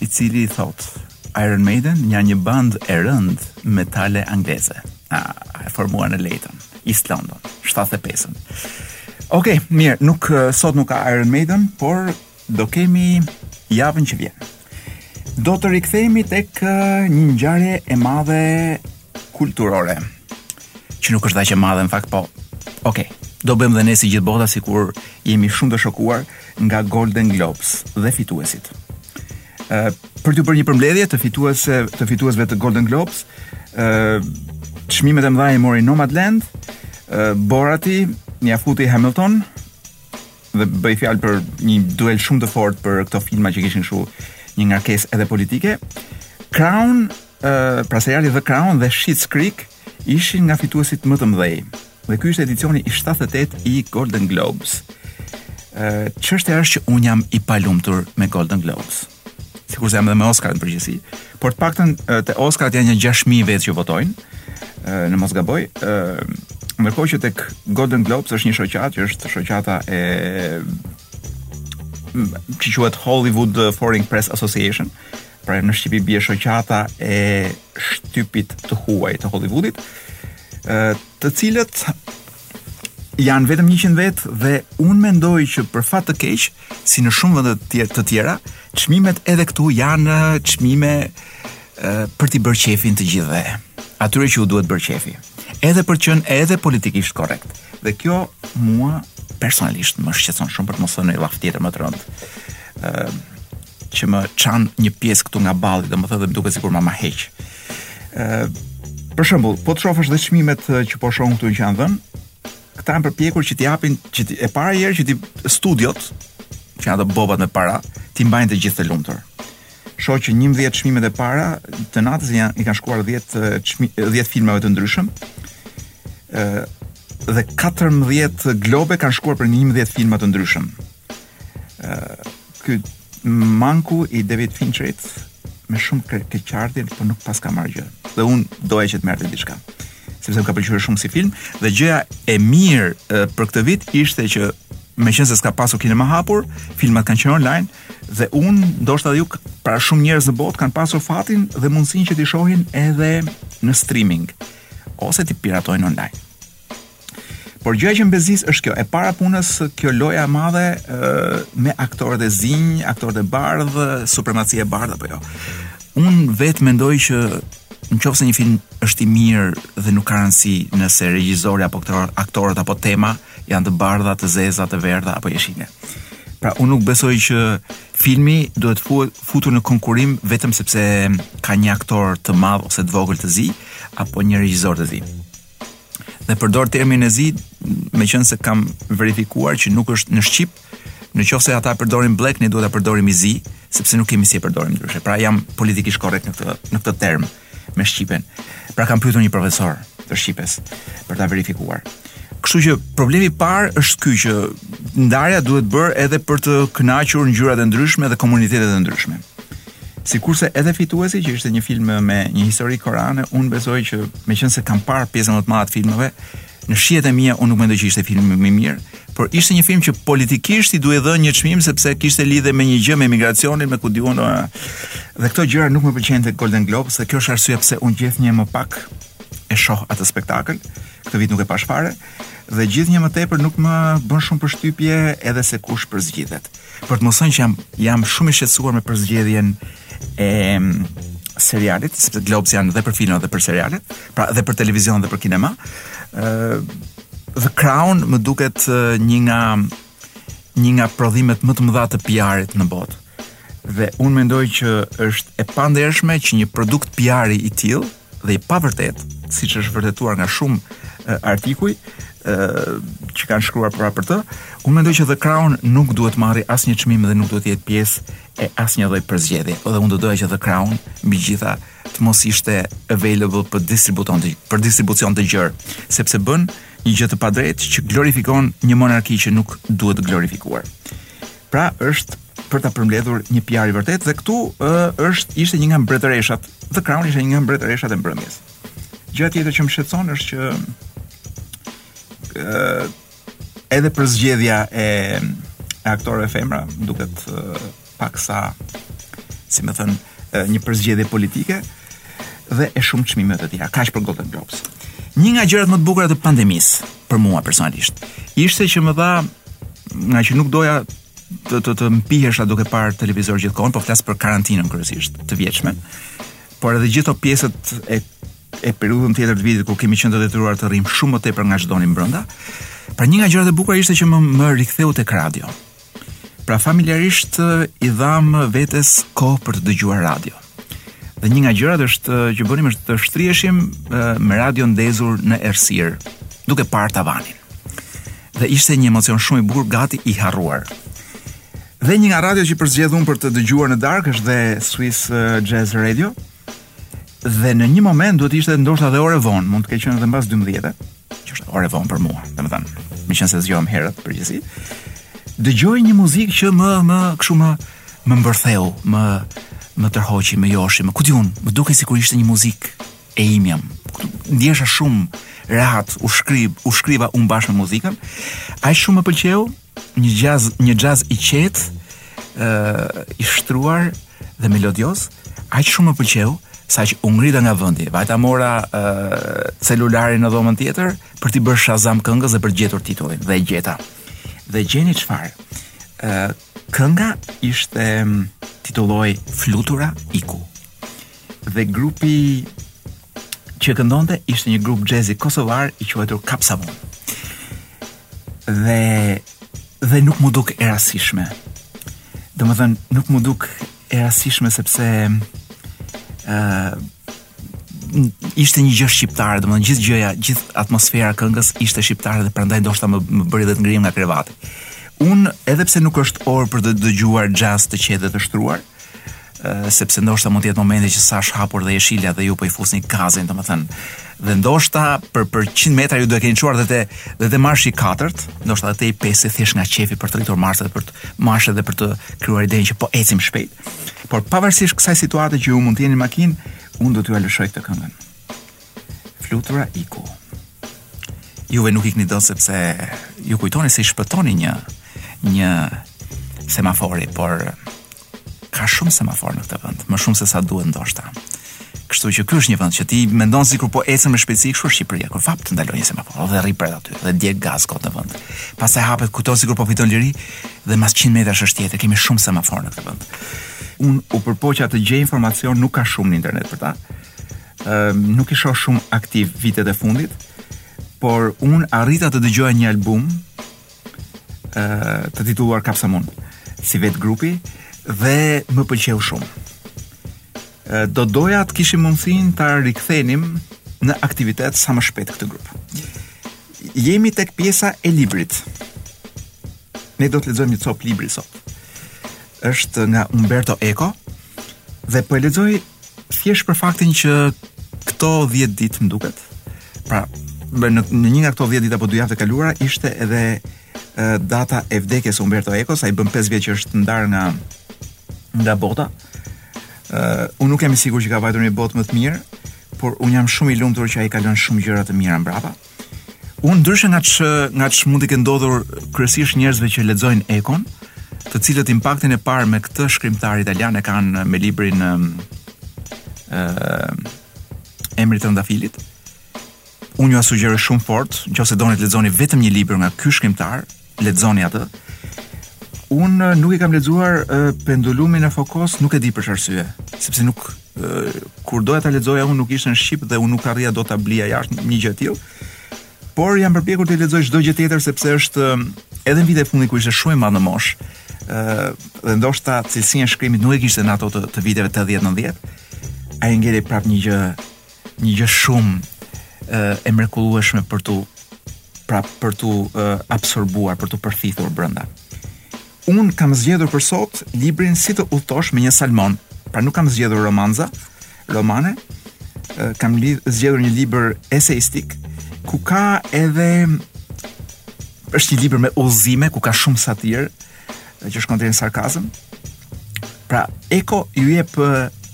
i cili thotë Iron Maiden janë një band e rëndë metale angleze. A, e formuar në Leyton, East London, 75-ën. Okej, mirë, nuk sot nuk ka Iron Maiden, por Do kemi javën që vjen. Do të rikthehemi tek një ngjarje e madhe kulturore. Që nuk është dhe aq e madhe në fakt, po. Okej. Do bëjmë dhe ne si gjithë bota sikur jemi shumë të shokuar nga Golden Globes dhe fituesit. Ë për t'ju bërë një përmbledhje të fituesve të fituesve të Golden Globes, ë çmimet e mëdha i mori Nomadland, ë Borati, pjafuti Hamilton, dhe bëhej fjalë për një duel shumë të fortë për këto filma që kishin kështu një ngarkesë edhe politike. Crown, uh, pra seriali The Crown dhe Schitt's Creek ishin nga fituesit më të mëdhenj. Dhe ky ishte edicioni i 78 i Golden Globes. Ë, uh, çështja është që unë jam i palumtur me Golden Globes. sikur se jam edhe me Oscar në përgjithësi, por të paktën te Oscarat janë një 6000 vetë që votojnë, në mos gaboj, ndërkohë që tek Golden Globes është një shoqatë që është shoqata e që quhet Hollywood Foreign Press Association, pra në shqip i bie shoqata e shtypit të huaj të Hollywoodit, të cilët janë vetëm 100 vet dhe un mendoj që për fat të keq, si në shumë vende të tjera, çmimet edhe këtu janë çmime për t'i bërë qefin të gjithëve. Atyre që u duhet bërë qefi. Edhe për të qenë edhe politikisht korrekt. Dhe kjo mua personalisht më shqetëson shumë për të mos thënë llaf tjetër më të rëndë. Ëh që më çan një pjesë këtu nga balli, domethënë më duket sikur ma ma heq. për shembull, po të shofësh dhe çmimet që po shohun këtu që janë dhënë, këta janë përpjekur që t'i japin që t'i, e para e punës që t'i studiot që janë të bobot me para, t'i mbajnë të gjithë të lumtur. Shoh që 11 çmimet e para të natës janë i kanë shkuar 10 10 filmave të ndryshëm. ë dhe 14 globe kanë shkuar për 11 filma të ndryshëm. Ky Mank-u i David Fincherit me shumë keqardhje, por nuk paska marrë gjë. Dhe un doja që të merrte diçka sepse më ka pëlqyer shumë si film dhe gjëja e mirë për këtë vit ishte që me qënë se s'ka pasur kinema hapur, filmat kanë qenë online, dhe unë, ndoshta dhe ju, pra shumë njerëz në botë, kanë pasur fatin dhe mundësin që t'i shohin edhe në streaming, ose t'i piratojnë online. Por gjëja që më bezdis është kjo, e para e punës kjo loja e madhe me aktorët e zinj, aktorët e bardhë, supremacia e bardhë apo jo. Un vet mendoj që në qoftë se një film është i mirë dhe nuk ka rëndësi nëse regjizori apo aktorët apo tema janë të bardha, të zeza, të verdha apo jeshile. Pra unë nuk besoj që filmi duhet futur në konkurrim vetëm sepse ka një aktor të madh ose të vogël të zi apo një regjisor të zi. dhe përdor termin e zi, me qënë se kam verifikuar që nuk është në shqip, në qoftë se ata përdorin black, ne duhet ta përdorim i zi, sepse nuk kemi si e përdorim ndryshe. Pra jam politikisht korrekt në këtë, në këtë term me shqipen. Pra kam pyetur një profesor të shqipes për ta verifikuar. Kështu që problemi i parë është ky që ndarja duhet bërë edhe për të kënaqur ngjyrat e ndryshme dhe komunitetet e ndryshme. Sikurse edhe fituesi që ishte një film me një histori koreane, unë besoj që meqenëse kam parë pjesën më të madhe të filmave, në shijet e mia unë nuk mendoj që ishte filmi më i mirë, por ishte një film që politikisht i duhej dhënë një çmim sepse kishte lidhje me një gjë me emigracionin, me ku di un. Dhe këto gjëra nuk më pëlqejnë te Golden Globes e kjo është arsyeja pse unë gjithnjë më pak e shoh atë spektakël. Këtë vit nuk e pash fare dhe gjithnjë më tepër nuk më bën shumë përshtypje edhe se kush përzgjidhet. Për të mos thënë që jam jam shumë i shqetësuar me përzgjedhjen e serialit, sepse Globes janë dhe për filma dhe për seriale, pra dhe për televizion dhe për kinema. Ëh The Crown më duket një nga një nga prodhimet më të mëdha të PR-it në botë. Dhe unë mendoj që është e pandershme që një produkt PR-i i tillë dhe i pavërtetë, siç është vërtetuar nga shumë artikuj ë që kanë shkruar pra për të, unë mendoj që The Crown nuk duhet të marrë asnjë çmim dhe nuk duhet të jetë pjesë e asnjë lloj përzgjedhje. Dhe unë do doja që The Crown mbi të gjitha të mos ishte available për distribucion të për distribucion të gjerë, sepse bën një gjë të padrejtë që glorifikon një monarki që nuk duhet glorifikuar. Pra është për ta përmbledhur një PR i vërtetë dhe këtu është ishte një nga mbretëreshat. The Crown ishte një nga mbretëreshat e mbrëmjes. Gjëja tjetër që më shqetëson është që ë edhe përzgjedhja e, e aktoreve femra, më duket pak a si me thënë një përzgjedhje politike dhe e shumë çmimeve të tjera, kaq për Golden Globes. Një nga gjërat më të bukura të pandemisë, për mua personalisht. Ishte që më dha ngaqë nuk doja të të, të mpihesha duke parë televizor gjithë kohën, po flas për karantinën kryesisht të vjetshme. Por edhe gjithë ato pjesët e e periudhën tjetër të vitit kur kemi qenë të detyruar të rrimë shumë më tepër nga ç'donim brenda. Pra një nga gjërat e bukura ishte që më më riktheu tek radio. Pra familjarisht i dhamë vetes kohë për të dëgjuar radio. Dhe një nga gjërat është që bënim është të shtriheshim me radio ndezur në errësirë, duke parë tavanin. Dhe ishte një emocion shumë i bukur, gati i harruar. Dhe një nga radio që përzgjedhim për të dëgjuar në darkë është dhe Swiss Jazz Radio. Dhe në një moment duhet të ishte ndoshta edhe orë vonë, mund të ketë qenë edhe mbas 12-të, që është orë vonë për mua, domethënë, meqenëse zgjohem herët në përgjithësi. Dëgjoj një muzikë që më më kështu më më mbërtheu, më më tërhoqi, më joshi, më kujton, më dukej sikur ishte një muzikë e imja. Ndihesha shumë rehat, u shkrib, u shkriva unë bashkë me muzikën. Aq shumë më pëlqeu, Një jazz, një jazz i qetë, ë i shtruar dhe melodioz, aq shumë më pëlqeu saqë u ngrita nga vendi. Vajta mora ë celularin në dhomën tjetër për t'i bërë shazam këngës dhe për të gjetur titullin dhe e gjeta. Dhe gjeni çfarë? ë kënga ishte titullohej Flutura iku. Dhe grupi që këndonte ishte një grup xhezi kosovar i quajtur Kapsamun. Dhe dhe nuk m'u duk e rastishme. Domethënë, nuk m'u duk e rastishme sepse uh, ishte një gjë shqiptare, domethënë, gjithë gjëja, gjithë atmosfera e këngës ishte shqiptare dhe prandaj ndoshta më, më bëri dhe të ngrihem nga krevati. Unë, edhe pse nuk është orë për të dëgjuar jazz të qetë dhe të shtruar, sepse ndoshta mund të jetë momenti që sa është hapur dhe jeshilja dhe ju po i fusni gazin, domethënë. Dhe ndoshta për për 100 metra ju do ta keni çuar dhe te dhe te marshi i katërt, ndoshta edhe te i pesë thjesht nga qejfi për të rritur marshet, për të, marshet dhe për të krijuar idenë që po ecim shpejt. Por pavarësisht kësaj situate që ju mund të jeni në makinë, unë do t'jua lëshoj këtë këngën. Flutura iku. Ju nuk ikni dot sepse ju kujtoni se i shpëtoni një një semafori, por ka shumë semaforë në këtë vend, më shumë se sa duhet ndoshta. Kështu që ky është një vend që ti mendon sikur po ecën me shpejtësi kështu Shqipëria, kur fap të ndalon një semafor dhe rri për aty dhe djeg gaz kot në vend. Pastaj hapet kujton sikur po fiton liri dhe mas 100 metrash është tjetër, kemi shumë semaforë në këtë vend. Un u përpoqa të gjej informacion, nuk ka shumë në internet për ta. nuk i shoh shumë aktivë vitet e fundit, por un arrita të dëgjoja një album ë të titulluar Kapsamun si vetë grupi dhe më pëlqeu shumë. Ë do doja të kishim mundësinë ta rikthenim në aktivitet sa më shpejt këtë grup. Jemi tek pjesa e librit. Ne do të lexojmë një copë libri sot. është nga Umberto Eco dhe po e lexoj thjesht për faktin që këto 10 ditë më duket. Pra, në, në një nga këto 10 ditë apo dy javë të kaluara ishte edhe e, data e vdekjes së Umberto Ecos, ai bën 5 vjet që është ndarë nga nga bota. Ë, unë nuk jam i sigurt që ka vajtur një botë më të mirë, por unë jam shumë i lumtur që ai ka lënë shumë gjëra të mira mbrapa. Unë ndryshe nga ç', nga ç'mund t'u ketë ndodhur kryesisht njerëzve që lexojnë Econ, të cilët impaktin e parë me këtë shkrimtar italian e kanë me librin e, Emri i trëndafilit, unë jua sugjeroj shumë fort, në qoftë se doni të lexoni vetëm një libër nga ky shkrimtar, lexoni atë. Un nuk e kam lexuar Pendulumin e Fukosë, nuk e di për ç'arsye, sepse nuk kur doja ta lexoja un nuk ishte në shqip dhe un nuk arrija dot ta blija jashtë një gjë e tillë. Por jam përpjekur të lexoj çdo gjë tjetër sepse është edhe në vitet e fundit kur ishte shumë i madh në moshë, ë dhe ndoshta cilësinë e shkrimit nuk e kishte në ato të, të viteve 80-90. Ai ngeli prap një gjë një gjë shumë e mrekullueshme për t'u pra për t'u absorbuar, për t'u përthithur brenda. Un kam zgjedhur për sot librin Si të udhëtosh me një salmon. Pra nuk kam zgjedhur romanza, romane, kam zgjedhur një libër eseistik ku ka edhe është një libër me udhëzime ku ka shumë satirë, Dhe që shkon deri në sarkazëm. Pra, Eko ju jep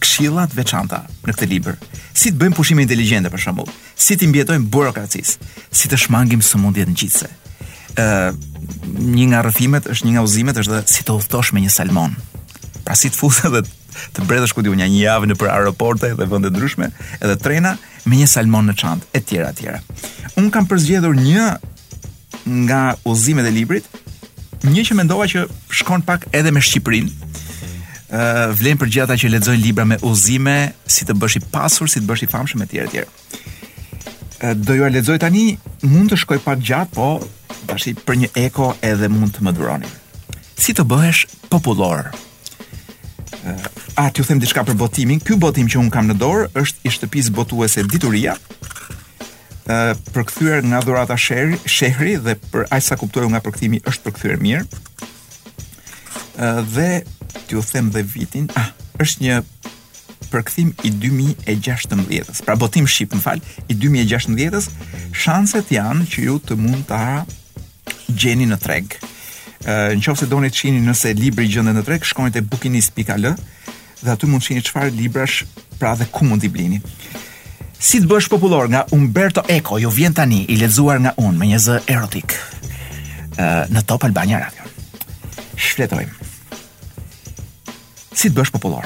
këshilla të veçanta në këtë libër. Si të bëjmë pushime inteligjente për shembull, si të mbijetojmë burokracisë, si të shmangim sëmundjet ngjitëse. Ë, një nga rrëfimet është një nga udhëzimet është dhe si të udhëtosh me një salmon. Pra si ta fusësh dhe të bredhësh ku di unë nja një javë nëpër aeroporte dhe vende të ndryshme, edhe trena me një salmon në çantë etj etj. Un kam përzgjedhur një nga udhëzimet e librit, një që mendova që shkon pak edhe me Shqipërinë, vlen për gjithë ata që lexojnë libra me udhëzime, si të bëhesh i pasur, si të bëhesh i famshëm etj etj. Do jua lexoj tani, mund të shkojë pak gjatë, po tash për një Eko edhe mund të më duroni. Si të bëhesh popullor? A t'ju them diçka për botimin? Ky botim që un kam në dorë është i shtëpisë botuese Dituria. përkthyer nga Dhurata Shehri, Shehri dhe për aq sa kuptoj nga përkthimi është përkthyer mirë. Dhe t'ju them dhe vitin, ah, është një përkthim i 2016-ës. Pra botim shqip, më fal, i 2016-ës, shanset janë që ju të mund ta gjeni në treg. Në qoftë se doni të shihni nëse libri gjendet në treg, shkoni te bukinist.al dhe aty mund të shihni çfarë librash pra dhe ku mund t'i blini. Si të bëhesh popullor nga Umberto Eco, ju vjen tani i lexuar nga unë me një zë erotik në Top Albania Radio. Shfletojmë. Si të bësh popullor?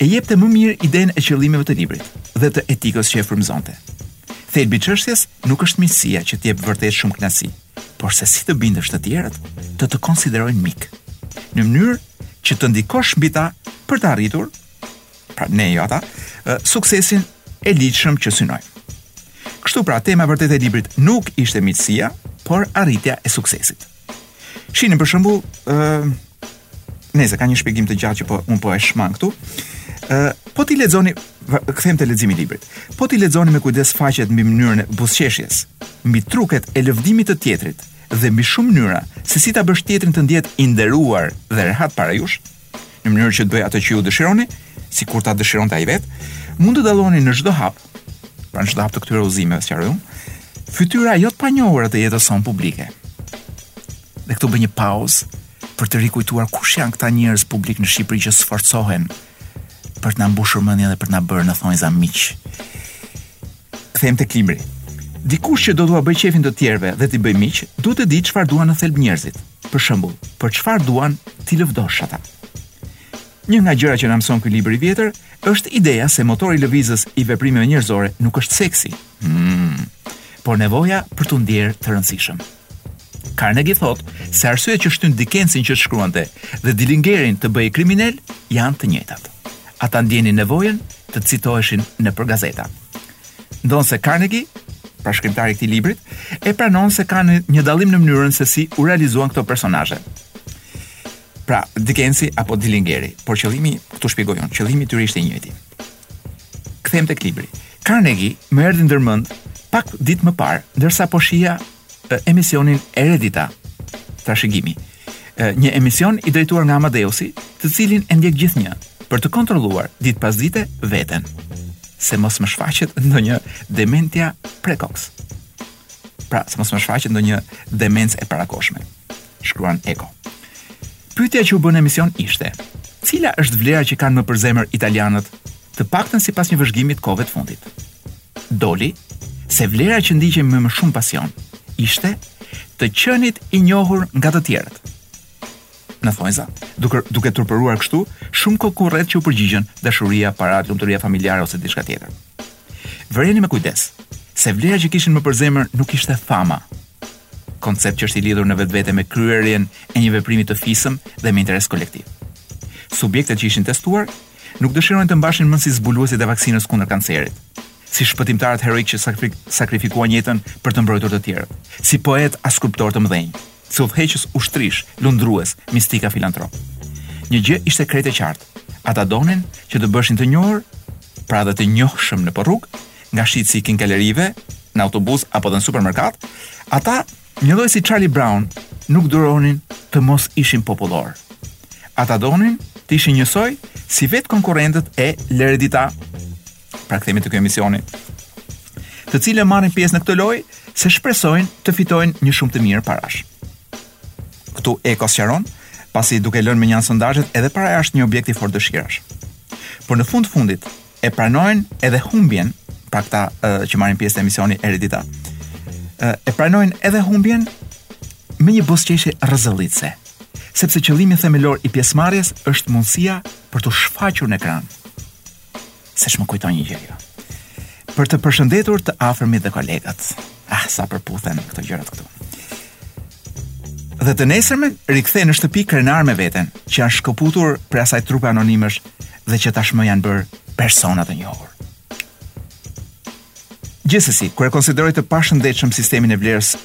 E jepte më mirë idenë e qëllimeve të librit dhe të etikës që e frymëzonte. Thelbi i çështjes nuk është miqësia që të jep vërtet shumë kënaqësi, por se si të bindësh të tjerët të të konsiderojnë mik. Në mënyrë që të ndikosh mbi ta për të arritur, pra ne jo ata, suksesin e ligjshëm që synojmë. Kështu pra, tema e vërtetë e librit nuk ishte miqësia, por arritja e suksesit. Shihni për shembull, ë uh, se ka një shpjegim të gjatë që po un po e shmang këtu, ë uh, po t'i lexoni kthehem te leximi i librit. Po t'i lexoni me kujdes faqet mbi mënyrën e buzëqeshjes, mbi truket e lëvdimit të tjetrit, dhe mbi shumë mënyra se si ta bësh tjetrin të ndihet i nderuar dhe rehat para jush, në mënyrë që të bëjë atë që ju dëshironi, sikur ta dëshironte ai vetë, mund të dalloni në çdo hap, pra në çdo hap të këtyre udhëzimeve, sqaroj unë, fytyra jo të panjohura të jetës sonë publike. Dhe këtu bëj një pauzë për të rikujtuar kush janë këta njerëz publikë në Shqipëri që sforcohen për të na mbushur mendjen dhe për të na bërë në thonjëza miq. Kthehemi tek libri. Dikush që do t'ua bëjë qejfin të tjerëve dhe t'i bëjë miq, duhet të dijë çfarë duan në thelb njerëzit. Për shembull, për çfarë duan t'i lëvdosh ata. Një nga gjërat që na mëson ky libër i vjetër është ideja se motori lëvizës i veprimeve njerëzore nuk është seksi, mm, por nevoja për t'u ndjerë të rëndësishëm. Carnegie thotë se arsyet që shtynë Dickensin që të shkruante dhe Dillingerin të bëhej kriminel janë të njëjtat. Ata ndienin nevojën të citoheshin nëpër gazeta. Ndonëse Carnegie, pra shkrimtari i këtij librit, e pranon se ka një dallim në mënyrën se si u realizuan këto personazhe. Pra, Dickensi apo Dillingeri, por qëllimi, këtu shpjegoj unë, qëllimi i tyre ishte i njëjti. Kthehem tek libri. Carnegie më erdhi ndër mend pak ditë më parë, ndërsa po shihja emisionin Eredita, Trashëgimia. Një emision i drejtuar nga Amadeusi, të cilin e ndjek gjithnjë për të kontrolluar ditë pas dite veten se mos më shfaqet ndonjë dementia praecox. Pra, se mos më shfaqet ndonjë demencë e parakohshme. shkruan Eko. Pyetja që u bë në emision ishte: Cila është vlera që kanë më për zemër italianët, të paktën sipas një vëzhgimi të kohëve të fundit? Doli se vlera që ndiqej me më shumë pasion ishte të qenët i njohur nga të tjerët. Në thonjëza, duke duke turpëruar kështu, shumë konkurrentë që u përgjigjën dashuria, paraja, lumturia familjare ose diçka tjetër. Vëreni me kujdes se vlera që kishin më për zemër nuk ishte fama, Koncept që është i lidhur në vetvete me kryerjen e një veprimi të fisëm dhe me interes kolektiv. Subjektet që ishin testuar nuk dëshironin të mbaheshin mend si zbuluesit e vaksinës kundër kancerit, si shpëtimtarët heroikë që sakrifikuan jetën për të mbrojtur të tjerët, si poetë a skulptorë të mëdhenj, si udhëheqës ushtrish, lundrues, mistikë a filantropë. Një gjë ishte krejt e qartë. Ata donin që të bëheshin të njohur, pra dhe të njohshëm nëpër rrugë, nga shitësi i kinkalerive, në autobus apo dhe në supermerkatë, ata, njëlloj si Charlie Brown, nuk duronin të mos ishin popullorë. Ata donin të ishin njësoj si vetë konkurrentët e Leredita, pra kthehemi te ky emisioni, të cilët marrin pjesë në këtë lojë, se shpresojnë të fitojnë një shumë të mirë parash. Këtu Eko sqaron, pasi duke lënë mënjanë sondazhet edhe paraja është një objekt i fortë dëshirash. Por në fund fundit, e pranojnë edhe humbjen, pra këta që marrin pjesë te emisioni Eredita. e pranojnë edhe humbjen me një buzëqeshje rrëzëllitëse, sepse qëllimi themelor i pjesëmarrjes është mundësia për t'u shfaqur në ekran. Se ç'më kujton një gjë kjo. Për të përshëndetur të afërmit dhe kolegët. Ah, sa përputhen këto gjërat këtu. Dhe të nesërmen rikthehen në shtëpi krenarë me veten, që janë shkëputur prej asaj trupe anonimësh dhe që tashmë janë bërë persona të njohur. Gjithsesi, kur e konsideroj të pashëndetshëm sistemin e vlerës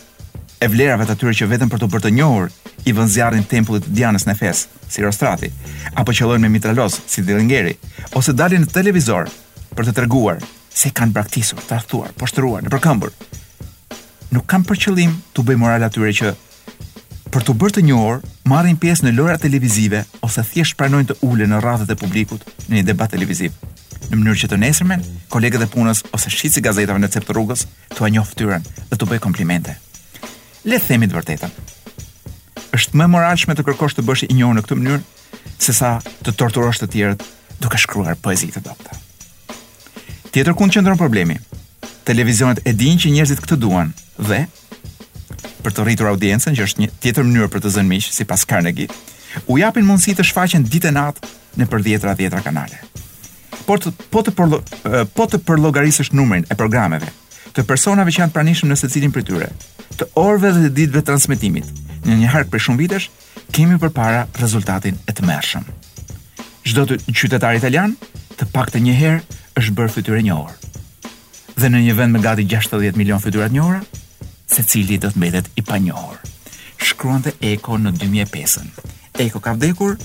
e vlerave të atyre që vetëm për t'u bërë të njohur i vënë zjarrin tempullit të Dianës në Efes, si Erostrati, apo qëllojnë me mitraloz, si Dillingeri, ose dalin në televizor për të treguar se i kanë braktisur, tradhtuar, poshtëruar, nëpërkëmbur. Nuk kam për qëllim t'u bëj moral atyre që për t'u bërë të njohur, marrin pjesë në lojra televizive ose thjesht pranojnë të ulen në radhët e publikut në një debat televiziv. Në mënyrë që të nesërmen, kolegët e punës ose shitësi i gazetave në cep të rrugës, t'ua njohë fytyrën dhe t'u bëjë komplimente. Le ta themi të vërtetën. Është më e moralshme të kërkosh të bësh i njohur në këtë mënyrë sesa të torturosh të tjerët duke shkruar poezi të dobëta. Tjetërkund qëndron problemi. Televizionet e dinë që njerëzit këtë duan dhe për të rritur audiencën, që është një tjetër mënyrë për të zënë miq, sipas Carnegiet, u japin mundësi të shfaqen ditë e natë nëpër dhjetra e dhjetra kanale. Por të, po të përlo, po të përllogarisësh numrin e programeve, të personave që janë të pranishëm në secilin prej tyre, të orëve dhe të ditëve të transmetimit, në një hark prej shumë vitesh, kemi përpara rezultatin e tmerrshëm. Çdo qytetar italian, të paktën një herë, është bërë fytyrë e njohur. Dhe në një vend me gati 60 milion fytyra të njohura, secili do të mbetet i panjohur. Shkruante Eko në 2005-ën. Eko ka vdekur,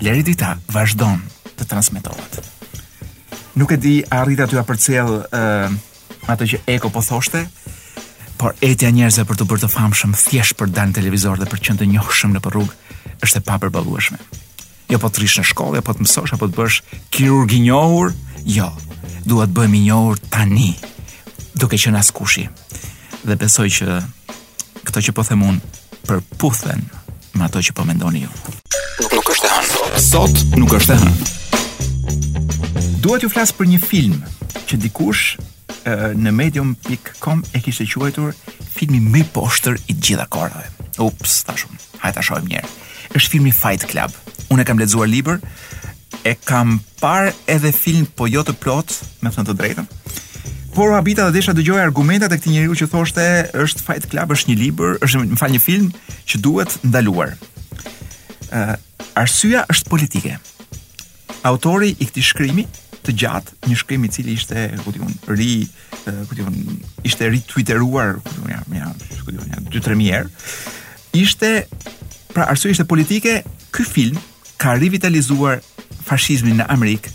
L'Eredita vazhdon të transmetohet. Nuk e di a arrita t'jua përcjell ë uh, Ato që Eko po thoshte, por etja e njerëzve për t'u bërë të famshëm thjesht për të dalë në televizor dhe për të qenë të njohshëm nëpër rrugë është e papërballueshme. Jo po të rrish në shkollë, jo po të mësosh apo të bësh kirurg i njohur, jo. Dua të bëhem i njohur tani, duke qenë askushi. Dhe besoj që Këto që po them unë përputhen me ato që po mendoni ju. Nuk është e hënë. Sot nuk është e hënë. Dua t'ju flas për një film që dikush në medium.com e kishte quajtur filmi më i poshtër i të gjitha kohërave. Ups, thashë unë. Hajde ta shohim një herë. Është filmi Fight Club. Unë kam lexuar libër, E kam parë edhe film, po jo të plot, me thënë të drejtën. Por u habita dhe desha dëgjoj argumentat e këtij njeriu që thoshte është Fight Club është një libër, është më fal një film që duhet ndaluar. Ë uh, arsyeja është politike. Autori i këtij shkrimi të gjatë, një shkrim i cili ishte, ku diun, ri, ku diun, ishte ritwitteruar, ku diun, ja, ja, ku diun, ja, 2-3 mijë herë. Ishte, pra arsyeja ishte politike, ky film ka rivitalizuar fashizmin në Amerikë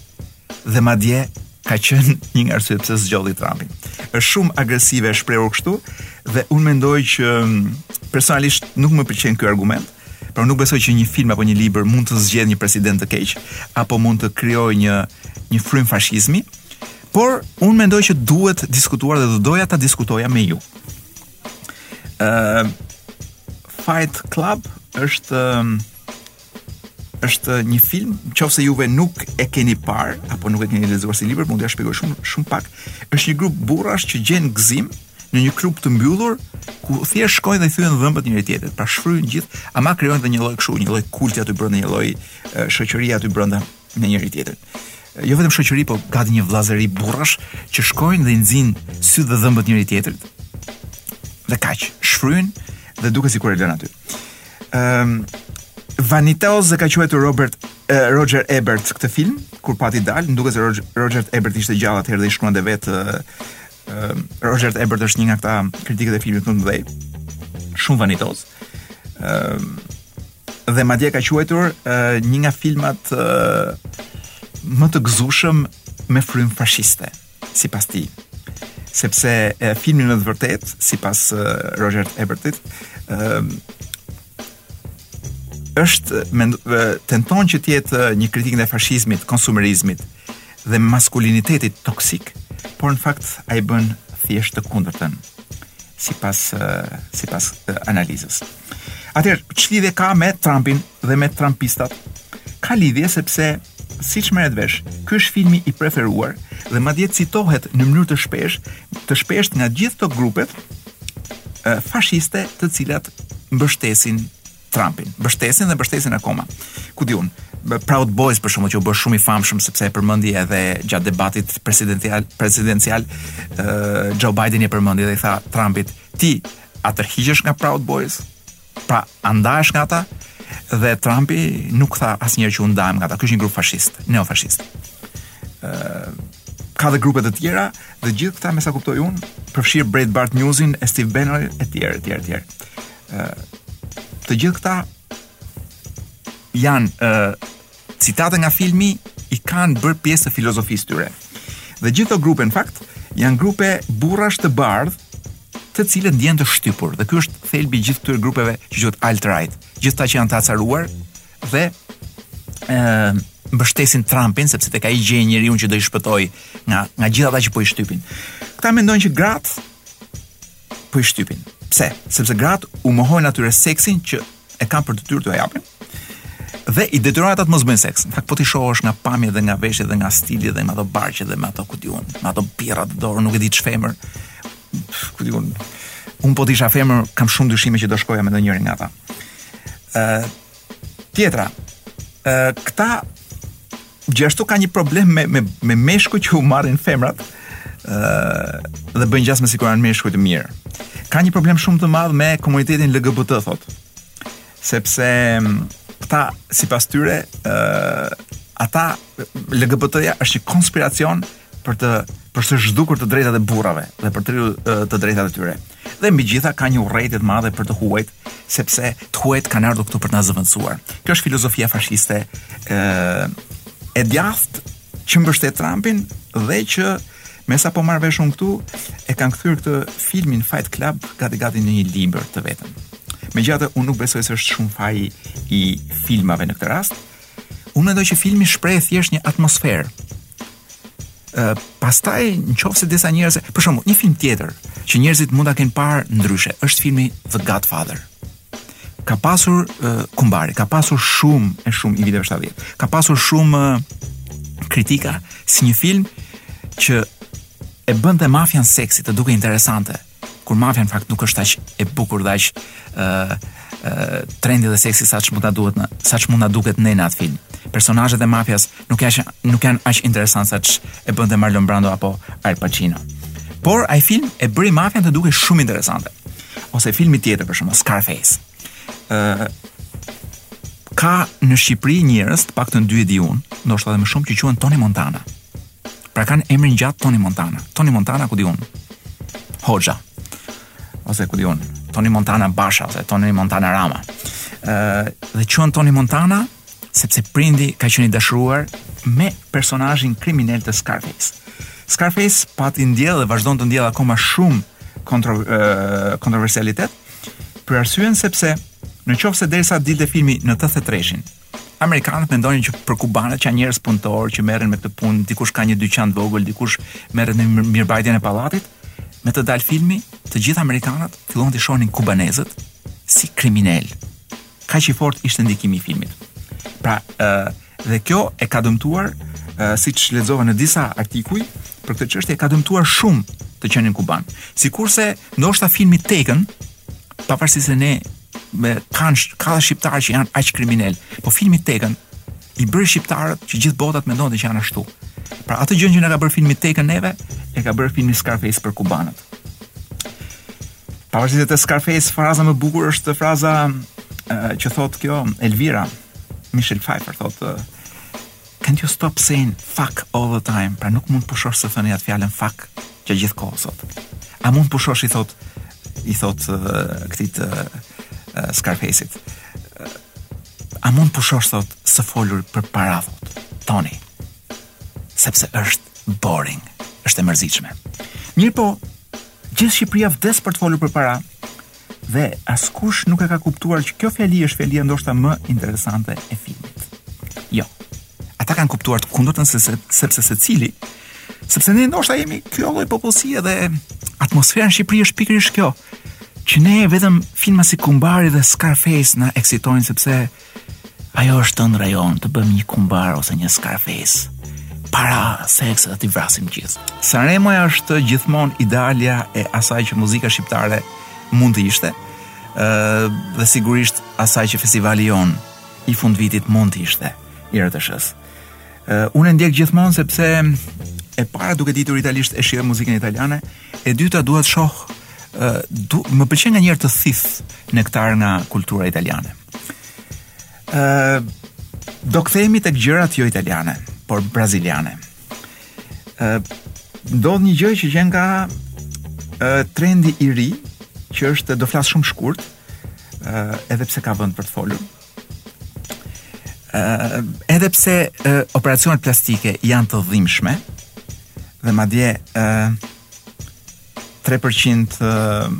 dhe madje ka qenë një nga arsyet pse zgjodhi Trumpin. Është shumë agresive e shprehur kështu dhe unë mendoj që mm, personalisht nuk më pëlqen ky argument, por nuk besoj që një film apo një libër mund të zgjedhë një president të keq apo mund të krijojë një një frymë fashizmi. Por unë mendoj që duhet diskutuar dhe do doja ta diskutoja me ju. Ëm uh, Fight Club është është një film, qoftë se juve nuk e keni parë apo nuk e keni lexuar si libër, mund t'jua shpjegoj shumë shumë pak. Është një grup burrash që gjen gëzim në një klub të mbyllur ku thjesht shkojnë dhe thyen dhëmbët njëri tjetrit, pra shfryjnë gjithë, ama krijojnë dhe një lloj kështu, një lloj kulti aty brenda, një lloj shoqëri aty brenda. me njëri tjetrin. Jo vetëm shoqëri, po gati një vllazëri burrash që shkojnë dhe i nxijnë sytë dhe dhëmbët njëri tjetrit. Dhe kaq, shfryjnë dhe duket sikur e lënë aty. Ëm um, Vanitoz e ka quajtur Robert uh, Roger Ebert këtë film kur pati dalë, më duket se Roger, Roger Ebert ishte gjallë atëherë dhe i shkruante vetë uh, um, Roger Ebert është një nga këta kritikët e filmit më të mëdhenj. Shumë vanitoz. Ëm um, dhe madje ka quajtur një nga filmat më të gëzushëm me frymë fashiste, sipas tij. Sepse e, filmi në të vërtetë, sipas Roger Ebertit, është tenton që të jetë një kritikë ndaj fashizmit, konsumerizmit, dhe maskulinitetit toksik, por në fakt ai bën thjesht të kundërtën sipas sipas analizës. Atëherë, ç'lidhje ka me Trumpin dhe me Trumpistat? Ka lidhje sepse siç merret vesh, ky është filmi i preferuar dhe madje citohet në mënyrë të shpesh, të shpeshtë nga gjithë këto grupet fashiste të cilat mbështesin Trumpin. Mbështesin dhe mbështesin akoma. Ku diun, Proud Boys për shembull që u bë shumë i famshëm sepse e përmendi edhe gjatë debatit presidencial presidencial uh, Joe Biden e përmendi dhe i tha Trumpit, ti a tërhiqesh nga Proud Boys? Pra, a ndahesh nga ata? Dhe Trumpi nuk tha asnjëherë që unë ndahem nga ata. Ky është një grup fashist, neofashist. ë uh, ka dhe grupe të tjera dhe gjithë këta me sa kuptoj unë, përfshirë Breitbart Newsin e Steve Bannon e tjerë, e tjerë, e tjerë. Të gjithë këta janë uh, citate nga filmi i kanë bërë pjesë të filozofisë tyre. Dhe gjithë këto grupe në fakt janë grupe burrash të bardhë të cilët ndihen të shtypur dhe ky është thelbi i gjithë këtyre grupeve që quhet alt right. Gjithë ata që janë të acaruar dhe ë uh, mbështesin Trumpin sepse tek ai gjejnë njeriun që do i shpëtojë nga nga gjithë ata që po i shtypin. Këta mendojnë që gratë po i shtypin. Pse? Sepse gratë u mohojnë atyre seksin që e kanë për detyrë t'u japin dhe i detyrojnë ata të mos bëjnë seks. Në fakt po t'i shohësh nga pamja dhe nga veshja dhe nga stili dhe nga ato barqet dhe me ato ku di unë, me ato birra në dorë, nuk e di ç'femër. Ku di unë. Unë po të isha femër, kam shumë dyshime që do shkoja me ndonjërin nga ata. Ë, Tjetra, ë këta gjithashtu kanë një problem me me me meshkujt që u marrin femrat ë dhe bëjnë gjasme sikur janë meshkuj të mirë. Kanë një problem shumë të madh me komunitetin LGBT thot. Sepse këta sipas tyre ë ata LGBT-ja është një konspiracion për të për të zhdukur të drejtat e burrave dhe për të të drejtat e tyre. Dhe mbi të gjitha kanë një urrejtje të madhe për të huajt sepse të huajt kanë ardhur këtu për të na zëvendësuar. Kjo është filozofia fashiste ë e djathtë që mbështet Trumpin dhe që me sa po marr vesh unë këtu e kanë kthyer këtë filmin Fight Club gati gati në një libër të vetëm. Megjithatë unë nuk besoj se është shumë faji i filmave në këtë rast. Unë mendoj që filmi shpreh thjesht një atmosferë pastaj në qofë se disa njerëz, për shembull, një film tjetër, që njerëzit mund ta kenë parë ndryshe, është filmi The Godfather. Ka pasur uh, kumbari, ka pasur shumë e shumë i viteve 70. Ka pasur shumë uh, kritika si një film që e bënte mafian seksi të dukej interesante, Kur mafia në fakt nuk është aq e bukur dhe aq ë trendi dhe seksi sa ç'mund ta duhet në sa ç'mund ta duket ne në atë film. Personazhet e mafias nuk janë nuk janë aq interesantë sa ç'e bënte Marlon Brando apo Al Pacino. Por ai film e bëri mafian të dukej shumë interesante. Ose filmi tjetër për shembull Scarface. ë ka në Shqipëri njerëz, të paktën dy e di unë, ndoshta edhe më shumë që quhen Tony Montana. Pra kanë emrin gjatë Toni Montana. Toni Montana ku di unë. Hoxha. Ose ku di unë. Toni Montana Basha ose Toni Montana Rama. Ëh, dhe quhen Toni Montana sepse prindi ka qenë i dashuruar me personazhin kriminal të Scarface. Scarface pati ndjellë dhe vazhdon të ndjellë akoma shumë kontro, uh, kontroversialitet për arsyen sepse në qoftë se derisa dilte filmi në 83-shin, Amerikanët mendonin që për kubanët që janë njerëz punëtorë që merren me këtë punë, dikush ka një dyqan të vogël, dikush merret me mirëmbajtjen e pallatit, me të dalë filmi, të gjithë amerikanët fillonin të shihnin kubanezët si kriminelë. Kaq i fortë ishte ndikimi i filmit. Pra, e, dhe kjo e ka dëmtuar, siç lexova në disa artikuj, për këtë çështje e ka dëmtuar shumë të qenit kuban. Sikurse, ndoshta filmi Taken, pavarësisht se ne ka edhe shqiptarë që janë aq kriminelë. Po filmi Taken i bëri shqiptarët që gjithë bota të mendonte që janë ashtu. Pra atë gjë që na ka bërë filmi Taken neve, e ka bërë filmi Scarface për kubanët. Pavarësisht se te Scarface fraza më bukur është fraza e, që thotë kjo Elvira Michelle Pfeiffer thotë Can't you stop saying fuck all the time? Pra nuk mund të pushosh së thëni atë fjalën fuck që gjithë kohës thotë. A mund të pushosh i thotë i thotë uh, këtijt uh, Scarface-it. Uh, a mund të pushosh thotë së foluri për para thotë Tony. Sepse është boring, është e mërzitshme. Mirëpo, gjithë Shqipëria vdes për të folur për para. Dhe askush nuk e ka kuptuar që kjo fjali është fjalia ndoshta më interesante e filmit. Jo. Ata kanë kuptuar të kundërtën sepse secili sepse ne ndoshta jemi kjo lloj popullsie dhe atmosfera në Shqipëri është pikërisht kjo që ne vetëm filma si Kumbari dhe Scarface na eksitojnë sepse Ajo është ëndrra jonë të bëhemi një kumbar ose një Scarface. Para seks dhe t'i vrasim gjithë. Sanremoja është gjithmonë idealja e asaj që muzika shqiptare mund të ishte, ë dhe sigurisht asaj që festivali jonë i fundvitit mund të ishte i RTSH-së. Unë e ndjek gjithmonë sepse e para duke ditur italisht e shijoj muzikën italiane, E dyta dua të shoh ë du, më pëlqen nganjëherë të thith nektar nga kultura italiane. ë do kthehemi tek gjërat jo italiane, por braziliane. ë ndodh një gjë që gjen nga ë trendi i ri, që është do flas shumë shkurt, ë edhe pse ka vend për të folur, Uh, edhe pse uh, operacionet plastike janë të dhimbshme dhe madje uh, 3% uh,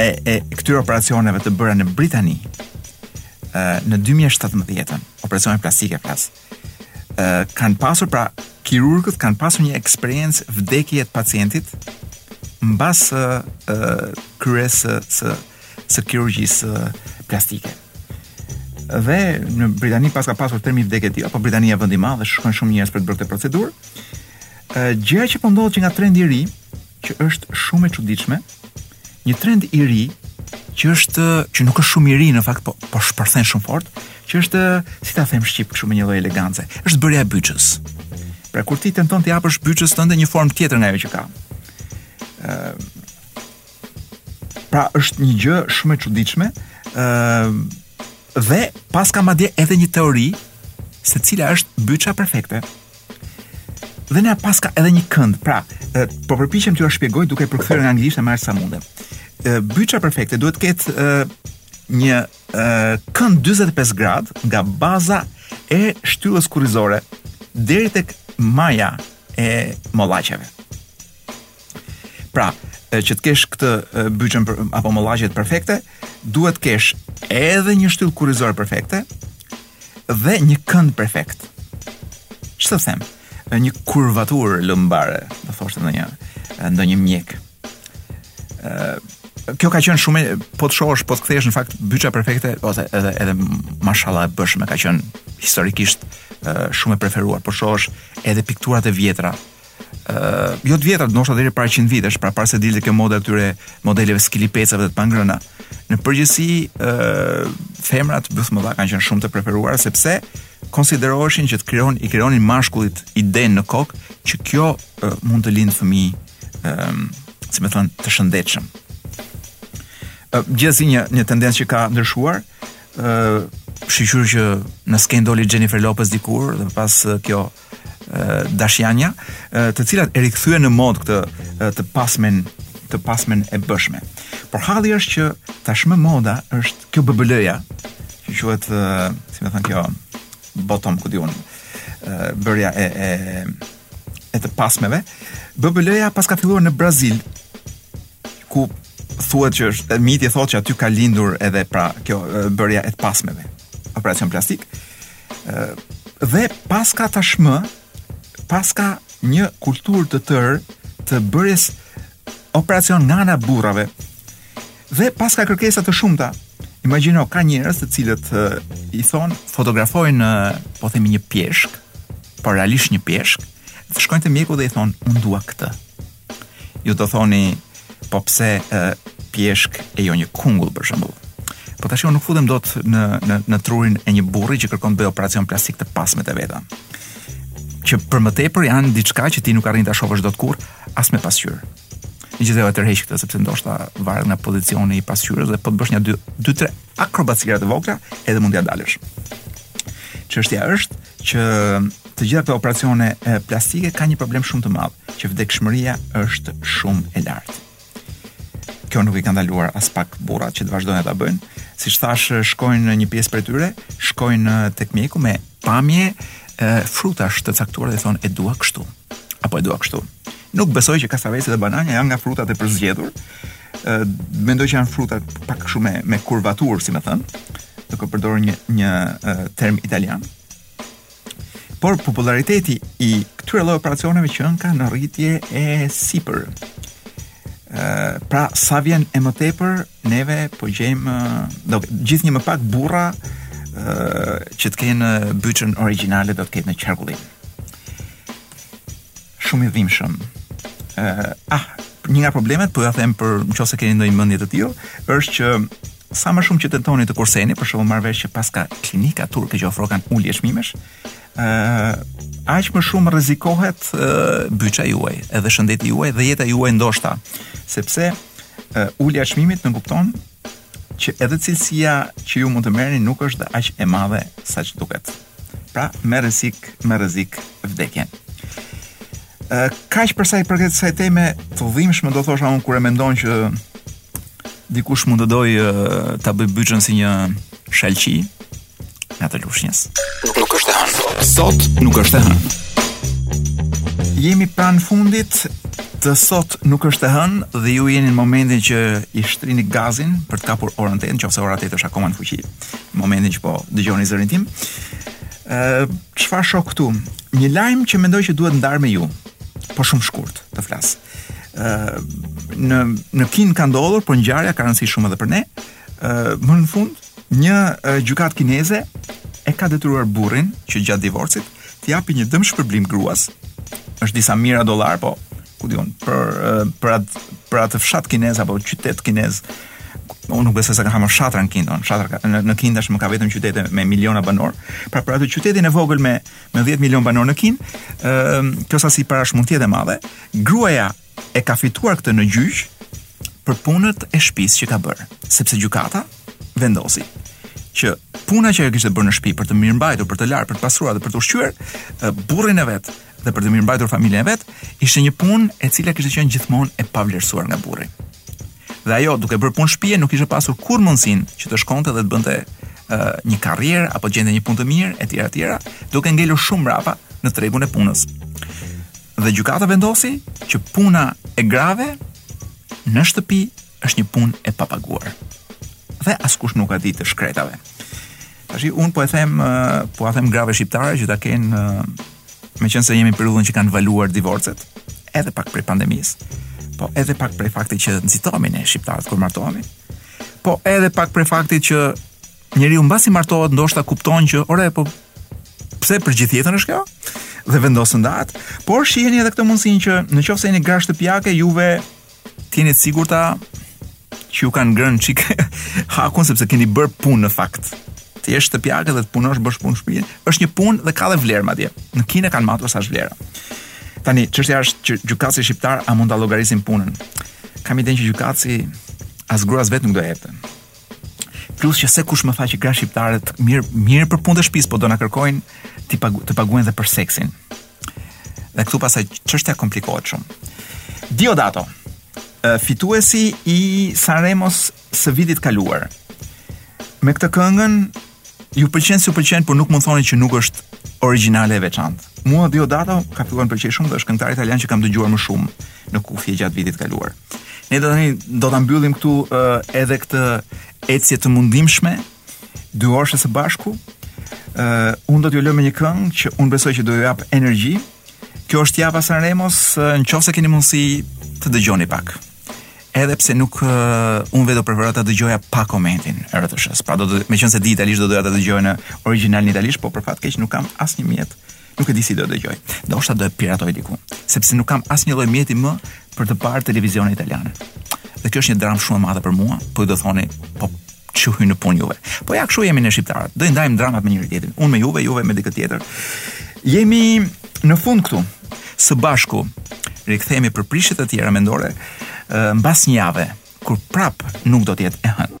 e e këtyre operacioneve të bëra në Britani uh, në 2017-ën, operacione plastike flas. Uh, kanë pasur pra kirurgët kanë pasur një eksperiencë vdekje të pacientit mbas uh, uh, kryerjes së uh, së kirurgjisë plastike. Dhe në Britani paska pasur tre mijë vdekje në vit, a po Britania vend i madh dhe shkojnë shumë njerëz për të bërë këtë procedurë. Ë gjëja që po ndodh që është trendi i ri, që është shumë e çuditshme, një trend i ri që është që nuk është shumë i ri në fakt, po po shpërthen shumë fort, që është si ta them shqip kështu me një lloj elegance, është bërja e byçës. Pra kur ti tenton t'i japësh byçës tënde një formë tjetër nga ajo që ka. Ë Pra është një gjë shumë e çuditshme, ë dhe paska madje edhe një teori se cila është byça perfekte. Dhe na paska edhe një kënd. Pra, e, po përpiqem t'jua shpjegoj duke përkthyer nga anglishtja me aq sa mundem. Ë byça perfekte duhet të ketë ë një ë kënd 45 gradë nga baza e shtyllës kurrizore deri tek maja e mollaqeve. Pra, që të kesh këtë byçën për, apo mollaqet perfekte, duhet të kesh edhe një shtyllë kurrizore perfekte dhe një kënd perfekt. Ç'të them? Një kurvaturë lumbare, do thoshte ndonjë ndonjë mjek. Ë kjo ka qenë shumë po të shohësh, po të kthehesh në fakt byça perfekte ose edhe edhe mashallah e bëshme ka qenë historikisht shumë e preferuar. Po të shohësh edhe pikturat e vjetra, Uh, jo të vjetra, ndoshta deri para 100 vitesh, pra para se të dilte kjo moda e këtyre modeleve skilipecave të pangrëna. Në përgjithësi, ë uh, femrat bëthmëdha kanë qenë shumë të preferuara sepse konsideroheshin që të krijon i krijonin mashkullit idenë në kokë që kjo uh, mund të lindë fëmijë, ë, um, si me thënë, të shëndetshëm. Uh, gjithsesi një një tendencë që ka ndryshuar, ë uh, që në skenë doli Jennifer Lopez dikur dhe pas uh, Kar dashianja, të cilat e rikthyen në modë këtë të pasmen të pasmen e bëshme. Por halli është që tashmë moda është kjo BBL-ja, që quhet, si me thënë kjo, bottom, ku di unë, bërja e, e, e të pasmeve. BBL-ja paska filluar në Brazil, ku thuhet që është miti thotë që aty ka lindur edhe pra kjo bërja e të pasmeve operacion plastik Dhe paska tashmë, paska një kulturë të tërë të bërjes operacion nga ana burrave. Dhe paska kërkesa të shumta. Imagjino ka njerëz të cilët i thonë fotografojnë po themi një pjeshkë, po realisht një pjeshkë, dhe shkojnë te mjeku dhe i thonë unë dua këtë. Ju do thoni, po pse e, pjeshkë e jo një kungull për shembull. Po tash unë nuk futem dot në në në trurin e një burri që kërkon të bëjë operacion plastik të pasmeve të veta. Që për më tepër janë diçka që ti nuk arrin ta shohësh dot kurr as me pasqyrë. Megjithëse e tërheq këtë sepse ndoshta varet nga pozicioni i pasqyrës dhe po të bësh një 2 3 akrobacira të vogla edhe mund t'ia dalësh. Çështja është që të gjitha këto operacione plastike kanë një problem shumë të madh, që vdekshmëria është shumë e lartë. Kjo nuk i ka ndaluar aspak burrat që të vazhdojnë ta bëjnë. Siç thashë, shkojnë në një pjesë prej tyre, shkojnë tek mjeku me pamje frutash të caktuara dhe thonë e dua kështu apo e dua kështu. Nuk besoj që kastraveci dhe bananja janë nga frutat e përzgjedhura, Ë mendoj që janë fruta pak shumë me, me kurvaturë, si me thënë, duke përdorur një një uh, term italian. Por populariteti i këtyre lloj operacioneve qenka në rritje e sipër. Ë pra sa vjen e më tepër, neve po gjejmë do gjithnjë më pak burra ë që të kenë bythën origjinale do të ketë në qarkullim. Shumë i dhimbshëm. Ëh, ah, një nga problemet, po jua them për në qoftë se keni ndonjë mendje të tillë, është që sa më shumë që tentoni të kurseni, për shembull marr vesh që paska klinika turke që ofrokan ulje çmimesh, ë uh, aq më shumë rrezikohet uh, bytha juaj, edhe shëndeti juaj dhe jeta juaj ndoshta, sepse uh, ulja e çmimit nënkupton që edhe cilësia që ju mund të merrni nuk është aq e madhe sa ç'duket. Pra, me rrezik, me rrezik vdekjen. Ë kaq për sa i përket kësaj teme të dhimbshme do thosha unë kur e mendon që dikush mund të dojë ta bëjë bythën si një shalqi nga ata të Lushnjës. Nuk është e hënë. Sot nuk është e hënë. Jemi pranë fundit të Sot nuk është e hënë dhe ju jeni në momentin që i shkelni gazin për të kapur orën 8, në qoftë se ora 8 është akoma në fuqi. momentin që po dëgjoni zërin tim. Ë, uh, çfarë shoh këtu? Një lajm që mendoj që duhet ndarë me ju. Po shumë shkurt të flas. Ë, uh, në në Kinë ka ndodhur, por ngjarja ka rëndësi shumë edhe për ne. Ë, uh, më në fund, një uh, gjykatë kineze e ka detyruar burrin që gjatë divorcit t'i japi një dëmshpërblim gruas. Është disa mijëra dollarë, po ku di unë, për për atë për atë fshat kinez apo qytet kinez Unë nuk besoj se ka më fshatra në Kinë tani. Fshatra ka, në, në Kinë tashmë ka vetëm qytete me miliona banorë. Pra për atë qytetin e vogël me me 10 milion banorë në Kinë, ë kjo sasi parash mund të jetë e madhe. Gruaja e ka fituar këtë në gjyq për punët e shtëpisë që ka bërë, sepse gjykata vendosi që puna që e kishte bërë në shtëpi për të mirëmbajtur, për të larë, për të pastruar dhe për të ushqyer burrin e vet, dhe për të mirëmbajtur familjen e vet, ishte një punë e cila kishte qenë gjithmonë e pavlerësuar nga burri. Dhe ajo, duke bërë punë shtëpie, nuk kishte pasur kurrë mundësinë që të shkonte dhe të bënte uh, një karrierë apo të gjente një punë të mirë etj etj, duke ngelur shumë mbrapa në tregun e punës. Dhe gjykata vendosi që puna e grave në shtëpi është një punë e papaguar. Dhe askush nuk ua di të shkretave. Tashi un po e them, po ua them grave shqiptare që ta kenë meqenëse jemi në periudhën që kanë vluar divorcet, edhe pak prej pandemisë, po edhe pak prej faktit që nxitohemi ne shqiptarët kur martohemi, po edhe pak prej faktit që njeriu mbasi martohet ndoshta kupton që ore po pse për gjithë jetën është kjo? Dhe vendos e ndahet, por shiheni edhe këtë mundësinë që në qoftë se jeni gra shtëpiake, juve Të jeni të sigurta që ju kanë ngrënë çik hakun sepse keni bërë punë në fakt. Të jesh shtëpiake dhe të punosh bësh punë shtëpie. Është një punë dhe ka dhe vlerë madje. Në Kinë kanë matur sa vlen. Tani çështja është që gjykatësit shqiptarë a mund ta llogarisin punën. Kam idenë që gjykatësi as gruas vetë nuk do ia jepte. Plus që seç kush më tha që gratë shqiptare mirë mirë për punë të shtëpisë, po do na kërkojnë t'i pagu, t'i paguajnë dhe për seksin. Dhe këtu pastaj çështja komplikohet shumë. Diodato, fituesi i Sanremos së vitit kaluar. Me këtë këngën Ju pëlqen s'ju pëlqen, por nuk mund thoni që nuk është origjinale e veçantë. Mua Diodato ka filluar të më pëlqejë shumë dhe është këngëtar italian që kam dëgjuar më shumë në kufje gjatë vitit kaluar. Ne do tani do ta mbyllim këtu uh, edhe këtë ecje të mundimshme dy orëshe së bashku. Uh, unë do t'ju lë me një këngë që unë besoj që do ju jap energji. Kjo është java e Sanremos, uh, nëse keni mundësi të dëgjoni pak. edhe pse nuk uh, unë vetë do preferoja ta dëgjoja pa komentin e RTSH-së Pra do të meqenëse di italisht do doja ta dëgjoj në originalin italisht, po për fat keq nuk kam asnjë mjet. Nuk e di si do e dëgjoj. Do shta do e piratoj diku, sepse nuk kam asnjë lloj mjeti më për të parë televizione italiane. Dhe kjo është një dramë shumë e madhe për mua, po do thoni, po ç'ju hyn në punë juve. Po ja kështu jemi ne shqiptarët. Do i ndajmë dramat me njëri tjetrin. Unë me juve, juve me dikë tjetër. Jemi në fund këtu. Së bashku rikthehemi për prishje të tjera mendore mbas një jave kur prap nuk do të jetë e hënë.